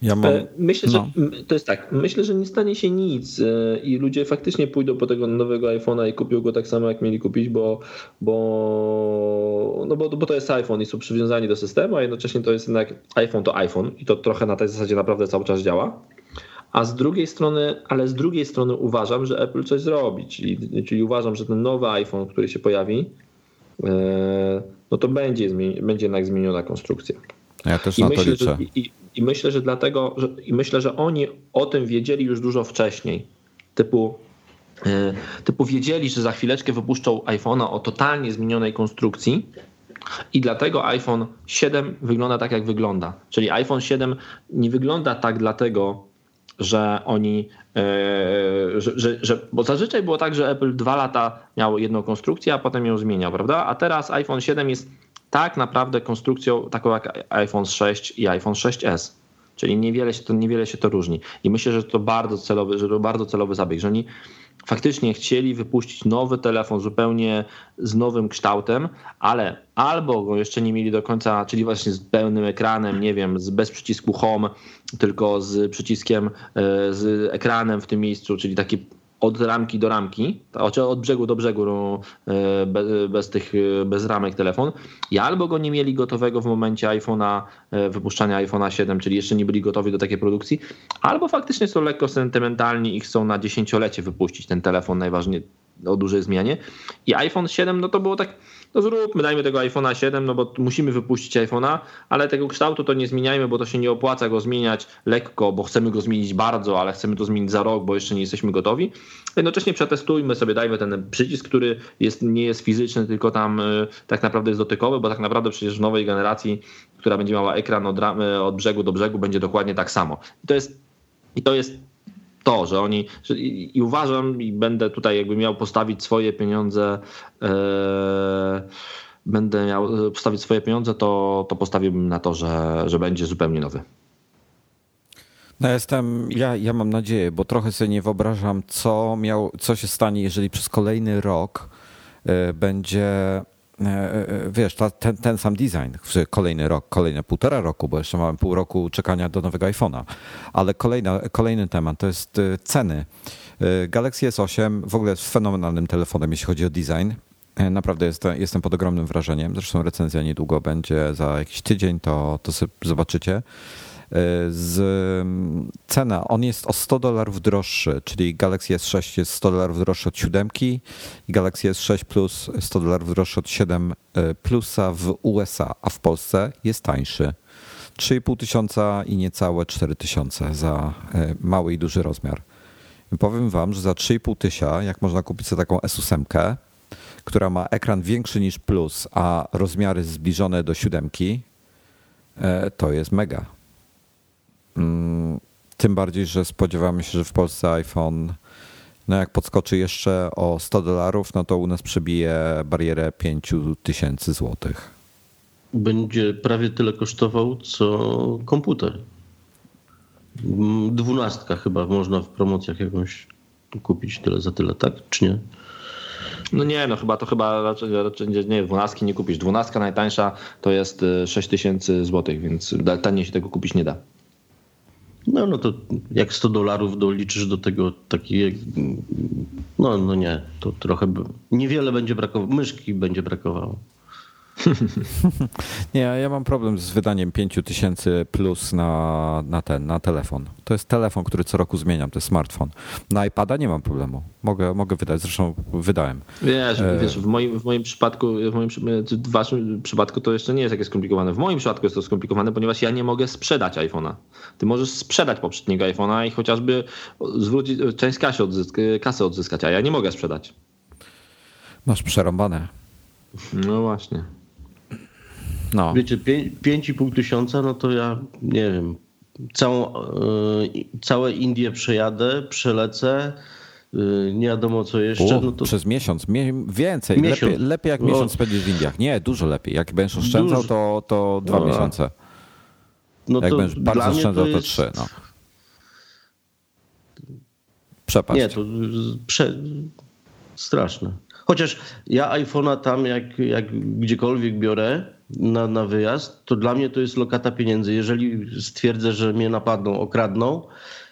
Ja mam... E, myślę, no. że to jest tak. Myślę, że nie stanie się nic e, i ludzie faktycznie pójdą po tego nowego iPhone'a i kupią go tak samo, jak mieli kupić, bo, bo, no bo, bo to jest iPhone i są przywiązani do systemu, a jednocześnie to jest jednak iPhone to iPhone i to trochę na tej zasadzie naprawdę cały czas działa. A z drugiej strony, ale z drugiej strony uważam, że Apple coś zrobi, czyli, czyli uważam, że ten nowy iPhone, który się pojawi, e, no to będzie, będzie jednak zmieniona konstrukcja. Ja też I na myślę, to liczę. Że, i, i, myślę, że dlatego, że, i myślę, że oni o tym wiedzieli już dużo wcześniej. Typu, e, typu wiedzieli, że za chwileczkę wypuszczą iPhone'a o totalnie zmienionej konstrukcji, i dlatego iPhone 7 wygląda tak, jak wygląda. Czyli iPhone 7 nie wygląda tak dlatego, że oni, e, że, że, że, bo zazwyczaj było tak, że Apple dwa lata miało jedną konstrukcję, a potem ją zmieniał, prawda? A teraz iPhone 7 jest tak naprawdę konstrukcją taką jak iPhone 6 i iPhone 6s. Czyli niewiele się to, niewiele się to różni. I myślę, że to bardzo celowy, że to bardzo celowy zabieg, że oni faktycznie chcieli wypuścić nowy telefon zupełnie z nowym kształtem, ale albo go jeszcze nie mieli do końca, czyli właśnie z pełnym ekranem, nie wiem, z, bez przycisku home, tylko z przyciskiem, e, z ekranem w tym miejscu, czyli taki od ramki do ramki, od brzegu do brzegu no, e, bez, tych, bez ramek telefon i albo go nie mieli gotowego w momencie iPhone'a, e, wypuszczania iPhone'a 7, czyli jeszcze nie byli gotowi do takiej produkcji, albo faktycznie są lekko sentymentalni i chcą na dziesięciolecie wypuścić ten telefon najważniej o dużej zmianie. I iPhone 7, no to było tak, no zróbmy, dajmy tego iPhone'a 7, no bo musimy wypuścić iPhone'a, ale tego kształtu to nie zmieniajmy, bo to się nie opłaca go zmieniać lekko, bo chcemy go zmienić bardzo, ale chcemy to zmienić za rok, bo jeszcze nie jesteśmy gotowi. Jednocześnie przetestujmy sobie, dajmy ten przycisk, który jest, nie jest fizyczny, tylko tam y, tak naprawdę jest dotykowy, bo tak naprawdę przecież w nowej generacji, która będzie miała ekran od, od brzegu do brzegu, będzie dokładnie tak samo. I to jest, i to jest to, że oni że, i, i, uważam i będę tutaj jakby miał postawić swoje pieniądze e, będę miał postawić swoje pieniądze, to, to postawiłbym na to, że, że będzie zupełnie nowy. No jestem, ja, ja mam nadzieję, bo trochę sobie nie wyobrażam, co, miał, co się stanie, jeżeli przez kolejny rok e, będzie E, e, wiesz, ta, ten, ten sam design, kolejny rok, kolejne półtora roku, bo jeszcze mamy pół roku czekania do nowego iPhone'a. Ale kolejna, kolejny temat to jest e, ceny. Galaxy S8 w ogóle jest fenomenalnym telefonem, jeśli chodzi o design. Naprawdę jestem, jestem pod ogromnym wrażeniem. Zresztą recenzja niedługo będzie za jakiś tydzień, to, to zobaczycie z cena, on jest o 100 dolarów droższy, czyli Galaxy S6 jest 100 dolarów droższy od 7 i Galaxy S6 Plus 100 dolarów droższy od 7 e, Plusa w USA, a w Polsce jest tańszy. 3,5 tysiąca i niecałe 4 tysiące za e, mały i duży rozmiar. Powiem wam, że za 3,5 tysiąca, jak można kupić sobie taką S8, która ma ekran większy niż Plus, a rozmiary zbliżone do siódemki, e, to jest mega. Mm, tym bardziej, że spodziewamy się, że w Polsce iPhone, no jak podskoczy jeszcze o 100 dolarów, no to u nas przebije barierę 5000 złotych. Będzie prawie tyle kosztował, co komputer. Mm, dwunastka chyba można w promocjach jakąś kupić tyle za tyle, tak? Czy nie? No nie, no chyba to chyba raczej, raczej nie, dwunastki nie kupisz. Dwunastka najtańsza to jest 6000 y, złotych, więc taniej się tego kupić nie da. No, no to jak 100 dolarów doliczysz do tego takie, no, no nie, to trochę, niewiele będzie brakowało, myszki będzie brakowało. Nie, ja mam problem z wydaniem 5000 plus na, na ten, na telefon. To jest telefon, który co roku zmieniam, to jest smartfon. Na iPada nie mam problemu. Mogę, mogę wydać, zresztą wydałem. Wiesz, e... wiesz w, moim, w moim przypadku, w moim w waszym przypadku to jeszcze nie jest takie skomplikowane. W moim przypadku jest to skomplikowane, ponieważ ja nie mogę sprzedać iPhone'a. Ty możesz sprzedać poprzedniego iPhone'a i chociażby zwrócić, część kasy, odzysk, kasy odzyskać, a ja nie mogę sprzedać. Masz przerąbane. No właśnie. No. Wiecie, 5,5 tysiąca, no to ja nie wiem, całą, yy, całe Indie przejadę, przelecę, yy, nie wiadomo co jeszcze. no to... Przez miesiąc, więcej, miesiąc. Lepiej, lepiej jak miesiąc spędzisz w Indiach. Nie, dużo lepiej. Jak będziesz oszczędzał, dużo. to, to dwa no. miesiące. No Jak to będziesz bardzo szczędzał, to, jest... to 3. No. Przepaść. Nie, to prze... straszne. Chociaż ja iPhone'a tam, jak, jak gdziekolwiek biorę na, na wyjazd, to dla mnie to jest lokata pieniędzy. Jeżeli stwierdzę, że mnie napadną, okradną,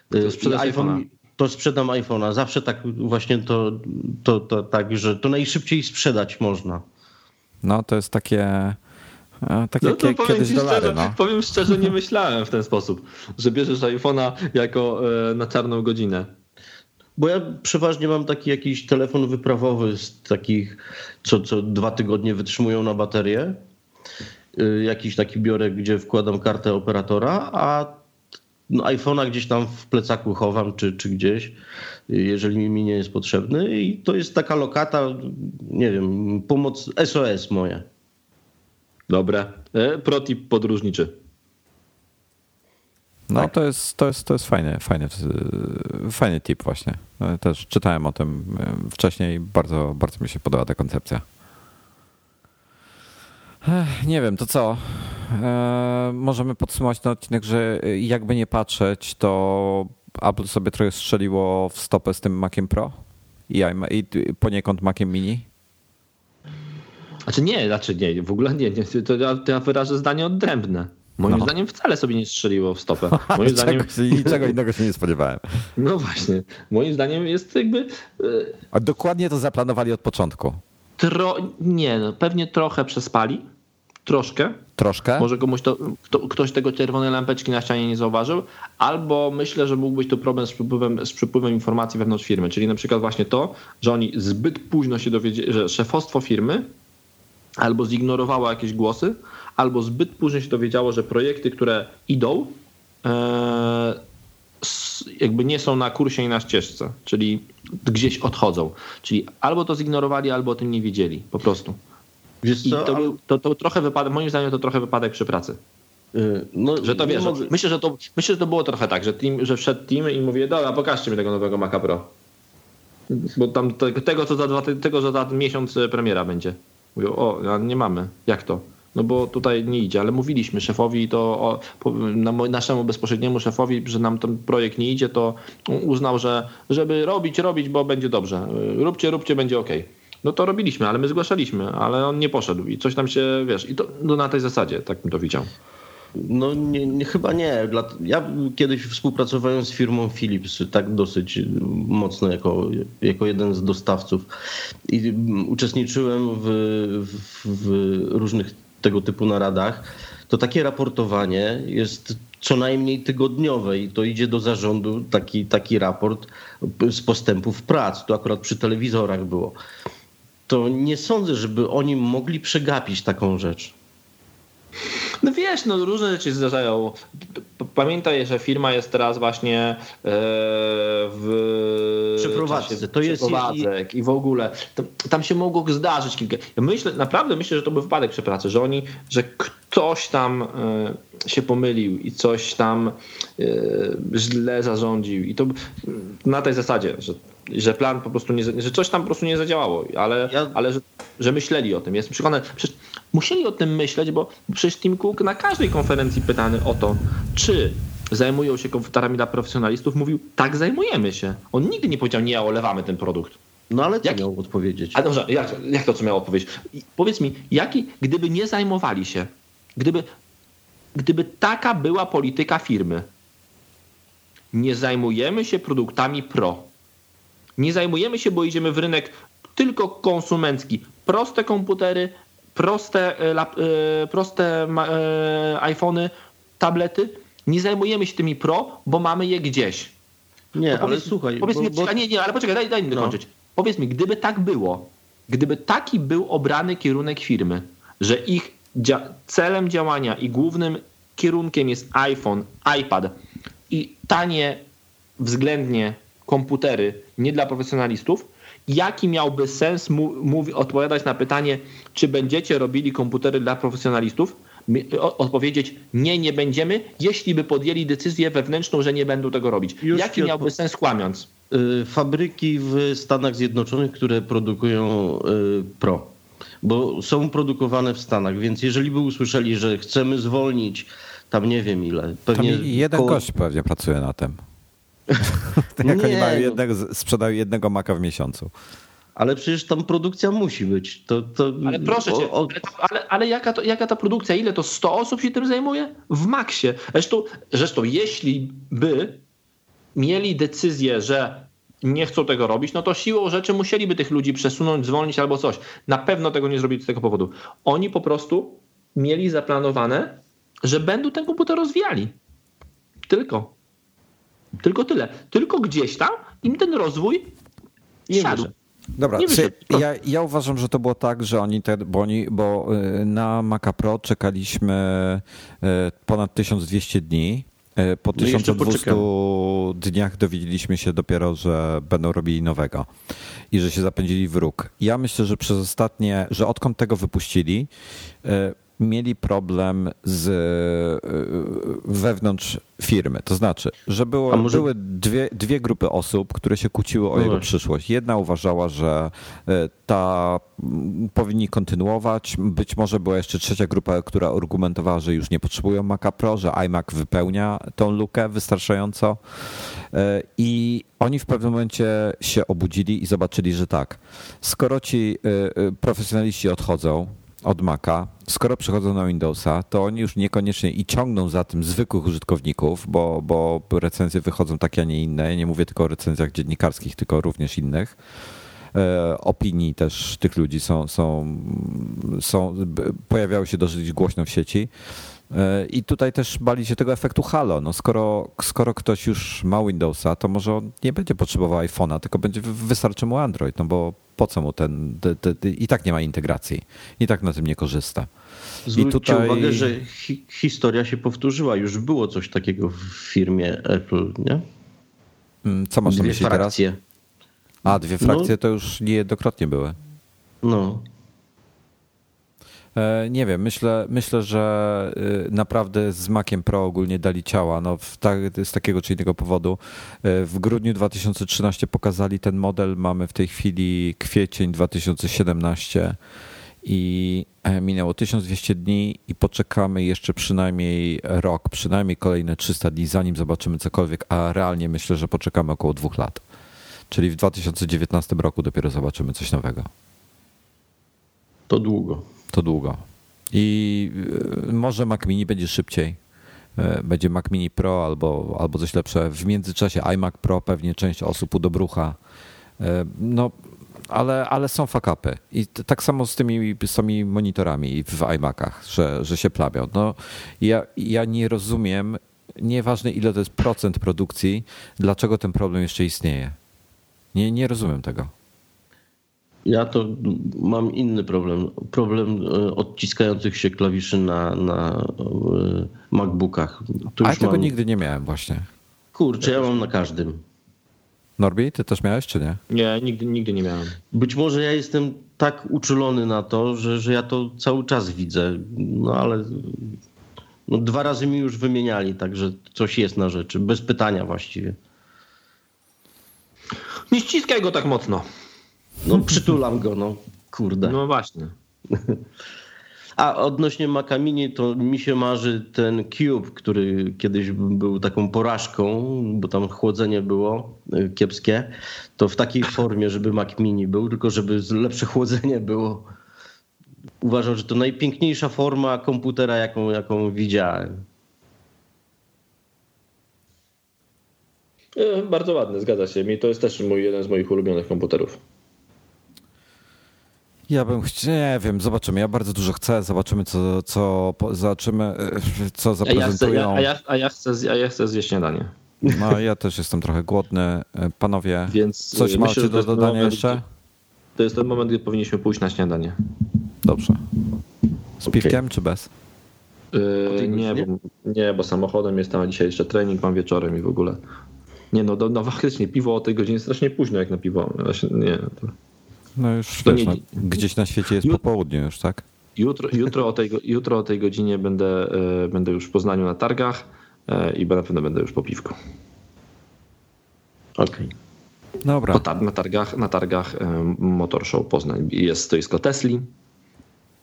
to, y, iPhone, to sprzedam iPhone'a. Zawsze tak właśnie to, to, to tak, że to najszybciej sprzedać można. No to jest takie. Takie no to kiedyś dolary, szczerze, no. Powiem szczerze, nie myślałem w ten sposób, że bierzesz iPhone'a jako e, na czarną godzinę. Bo ja przeważnie mam taki jakiś telefon wyprawowy z takich, co, co dwa tygodnie wytrzymują na baterię. Y, jakiś taki biorę, gdzie wkładam kartę operatora, a no, iPhone'a gdzieś tam w plecaku chowam, czy, czy gdzieś, jeżeli mi nie jest potrzebny. I to jest taka lokata, nie wiem, pomoc SOS moje. Dobre. E, protip podróżniczy. No tak? to, jest, to, jest, to jest fajny, fajny, fajny tip właśnie. E, też czytałem o tym e, wcześniej. Bardzo, bardzo mi się podoba ta koncepcja. Nie wiem, to co? Eee, możemy podsumować ten odcinek, że jakby nie patrzeć, to Apple sobie trochę strzeliło w stopę z tym Maciem Pro i, i poniekąd Maciem Mini. Znaczy nie, znaczy nie, w ogóle nie, nie to ja, to ja wyrażę zdanie odrębne. Moim no. zdaniem wcale sobie nie strzeliło w stopę. Moim zdaniem... Niczego innego się nie spodziewałem. No właśnie. Moim zdaniem jest jakby... E, A dokładnie to zaplanowali od początku. Tro... Nie, no, pewnie trochę przespali. Troszkę. Troszkę? Może komuś to, kto, ktoś tego czerwonej lampeczki na ścianie nie zauważył, albo myślę, że mógł być to problem z przepływem, z przepływem informacji wewnątrz firmy, czyli na przykład właśnie to, że oni zbyt późno się dowiedzieli, że szefostwo firmy albo zignorowało jakieś głosy, albo zbyt późno się dowiedziało, że projekty, które idą, e, jakby nie są na kursie i na ścieżce, czyli gdzieś odchodzą. Czyli albo to zignorowali, albo o tym nie wiedzieli, po prostu. I to, był, to, to trochę wypadek, moim zdaniem to trochę wypadek przy pracy. Y, no, że to wiesz, myślę, że to, myślę, że to było trochę tak, że, team, że wszedł team i mówi, dobra, pokażcie mi tego nowego Maca Pro. Bo tam tego, co za, tego, że za miesiąc premiera będzie. Mówią, o, nie mamy. Jak to? No bo tutaj nie idzie, ale mówiliśmy szefowi to o, naszemu bezpośredniemu szefowi, że nam ten projekt nie idzie, to uznał, że żeby robić, robić, bo będzie dobrze. Róbcie, róbcie, będzie ok. No to robiliśmy, ale my zgłaszaliśmy, ale on nie poszedł i coś tam się, wiesz, i to no na tej zasadzie, tak bym to widział. No nie, nie, chyba nie. Ja kiedyś współpracowałem z firmą Philips, tak dosyć mocno jako, jako jeden z dostawców i uczestniczyłem w, w, w różnych tego typu naradach. To takie raportowanie jest co najmniej tygodniowe i to idzie do zarządu taki, taki raport z postępów prac. To akurat przy telewizorach było to nie sądzę, żeby oni mogli przegapić taką rzecz. No wiesz, no różne rzeczy zdarzają. Pamiętaj, że firma jest teraz właśnie e, w przeprowadzce. To jest i... i w ogóle. Tam się mogło zdarzyć kilka. Ja myślę, naprawdę myślę, że to był wypadek przy pracy, że oni, że ktoś tam e, się pomylił i coś tam e, źle zarządził. I to na tej zasadzie, że że plan po prostu nie, że coś tam po prostu nie zadziałało, ale, ja... ale że, że myśleli o tym. Jestem przekonany, przecież musieli o tym myśleć, bo przecież Tim Cook na każdej konferencji pytany o to, czy zajmują się komputerami dla profesjonalistów, mówił, tak zajmujemy się. On nigdy nie powiedział, nie, olewamy ten produkt. No ale co jak, miał odpowiedzieć? A dobrze, jak, jak to co miał odpowiedzieć? I powiedz mi, jaki, gdyby nie zajmowali się, gdyby, gdyby taka była polityka firmy, nie zajmujemy się produktami pro, nie zajmujemy się, bo idziemy w rynek tylko konsumencki. Proste komputery, proste, e, e, proste e, iPhony, tablety. Nie zajmujemy się tymi pro, bo mamy je gdzieś. Nie, powiedz, ale słuchaj. Powiedz bo, mi, bo... Nie, nie, ale poczekaj, daj, daj mi no. dokończyć. Powiedz mi, gdyby tak było, gdyby taki był obrany kierunek firmy, że ich dzia celem działania i głównym kierunkiem jest iPhone, iPad i tanie względnie komputery nie dla profesjonalistów, jaki miałby sens mówi, odpowiadać na pytanie, czy będziecie robili komputery dla profesjonalistów? Odpowiedzieć nie, nie będziemy, jeśli by podjęli decyzję wewnętrzną, że nie będą tego robić. Już jaki miałby sens kłamiąc? Y, fabryki w Stanach Zjednoczonych, które produkują y, Pro. bo są produkowane w Stanach, więc jeżeli by usłyszeli, że chcemy zwolnić tam nie wiem ile, pewnie... Tam jeden koło... gość pewnie pracuje na tym. Jak nie, oni mają no. jednego, sprzedają jednego maka w miesiącu. Ale przecież tam produkcja musi być. To, to... Ale proszę cię, o, o... ale, ale jaka, to, jaka ta produkcja? Ile to 100 osób się tym zajmuje? W maksie. Zresztą, zresztą jeśli by mieli decyzję, że nie chcą tego robić, no to siłą rzeczy musieliby tych ludzi przesunąć, zwolnić albo coś. Na pewno tego nie zrobili z tego powodu. Oni po prostu mieli zaplanowane, że będą ten komputer rozwijali. Tylko. Tylko tyle. Tylko gdzieś tam im ten rozwój nie siadł. Dobra, ja, ja, uważam, że to było tak, że oni, te, bo, oni bo y, na Maca Pro czekaliśmy y, ponad 1200 dni. Y, po 1200 no dniach dowiedzieliśmy się dopiero, że będą robili nowego i że się zapędzili w róg. Ja myślę, że przez ostatnie, że odkąd tego wypuścili, mieli problem z e, wewnątrz firmy. To znaczy, że było, może... były dwie, dwie grupy osób, które się kłóciły o no jego właśnie. przyszłość. Jedna uważała, że e, ta powinni kontynuować. Być może była jeszcze trzecia grupa, która argumentowała, że już nie potrzebują Maca Pro, że iMac wypełnia tą lukę wystarczająco. E, I oni w pewnym momencie się obudzili i zobaczyli, że tak, skoro ci profesjonaliści odchodzą, od Maca, skoro przechodzą na Windowsa, to oni już niekoniecznie i ciągną za tym zwykłych użytkowników, bo, bo recenzje wychodzą takie, a nie inne. Nie mówię tylko o recenzjach dziennikarskich, tylko również innych. E, opinii też tych ludzi są, są, są pojawiały się dosyć głośno w sieci. E, I tutaj też bali się tego efektu halo. No skoro, skoro ktoś już ma Windowsa, to może on nie będzie potrzebował iPhone'a, tylko będzie wystarczy mu Android, no bo po co mu ten, te, te, te, i tak nie ma integracji, i tak na tym nie korzysta. Zwróćcie I tutaj... uwagę, że hi historia się powtórzyła. Już było coś takiego w firmie Apple, nie? Mm, co masz na myśli frakcje. teraz? A, dwie frakcje no. to już niejednokrotnie były. No. E, nie wiem, myślę, myślę, że y, naprawdę z Maciem Pro ogólnie dali ciała. No, tak, z takiego czy innego powodu. E, w grudniu 2013 pokazali ten model. Mamy w tej chwili kwiecień 2017 i e, minęło 1200 dni i poczekamy jeszcze przynajmniej rok, przynajmniej kolejne 300 dni, zanim zobaczymy cokolwiek, a realnie myślę, że poczekamy około dwóch lat. Czyli w 2019 roku dopiero zobaczymy coś nowego. To długo to długo. I y, może Mac Mini będzie szybciej. Y, będzie Mac Mini Pro albo, albo coś lepsze. W międzyczasie iMac Pro pewnie część osób udobrucha. Y, no, ale, ale są fakapy. I tak samo z tymi, z tymi monitorami w iMacach, że, że się plamią. No, ja, ja nie rozumiem, nieważne ile to jest procent produkcji, dlaczego ten problem jeszcze istnieje. Nie, nie rozumiem tego. Ja to mam inny problem. Problem e, odciskających się klawiszy na, na e, MacBookach. Tu A ja tego mam... nigdy nie miałem właśnie. Kurczę, ja mam na każdym. Norbi, ty też miałeś, czy nie? Nie, nigdy, nigdy nie miałem. Być może ja jestem tak uczulony na to, że, że ja to cały czas widzę. No ale no, dwa razy mi już wymieniali, także coś jest na rzeczy. Bez pytania właściwie. Nie ściskaj go tak mocno. No przytulam go, no kurde. No właśnie. A odnośnie Makamini, to mi się marzy ten Cube, który kiedyś był taką porażką, bo tam chłodzenie było y, kiepskie, to w takiej formie, żeby Mac Mini był, tylko żeby lepsze chłodzenie było. Uważam, że to najpiękniejsza forma komputera, jaką, jaką widziałem. E, bardzo ładny, zgadza się. Mi to jest też mój, jeden z moich ulubionych komputerów. Ja bym chciał, nie wiem, zobaczymy. Ja bardzo dużo chcę, zobaczymy, co, co zobaczymy, e, co zaprezentują. A ja, chcę, a, ja, a, ja chcę, a ja chcę zjeść śniadanie. No, ja też jestem trochę głodny. E, panowie, Więc coś myślę, macie do dodania moment, jeszcze? To jest ten moment, gdy powinniśmy pójść na śniadanie. Dobrze. Z okay. piwkiem czy bez? Yy, nie, bo, nie, bo samochodem jestem, a dzisiaj jeszcze trening mam wieczorem i w ogóle. Nie no, no faktycznie piwo o tej godzinie strasznie późno jak na piwo. Nie, to... No już wiesz, nie... no, gdzieś na świecie jest Jut... popołudnie już, tak? Jutro, jutro, o tej, jutro o tej godzinie będę, e, będę już w Poznaniu na targach e, i na pewno będę już po piwku. Okej. Okay. Dobra. na targach, na targach e, Motor Show Poznań jest stoisko Tesli.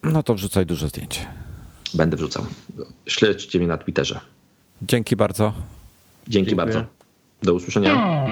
No to wrzucaj dużo zdjęć. Będę wrzucał. Śledźcie mnie na Twitterze. Dzięki bardzo. Dzięki Dziękuję. bardzo. Do usłyszenia.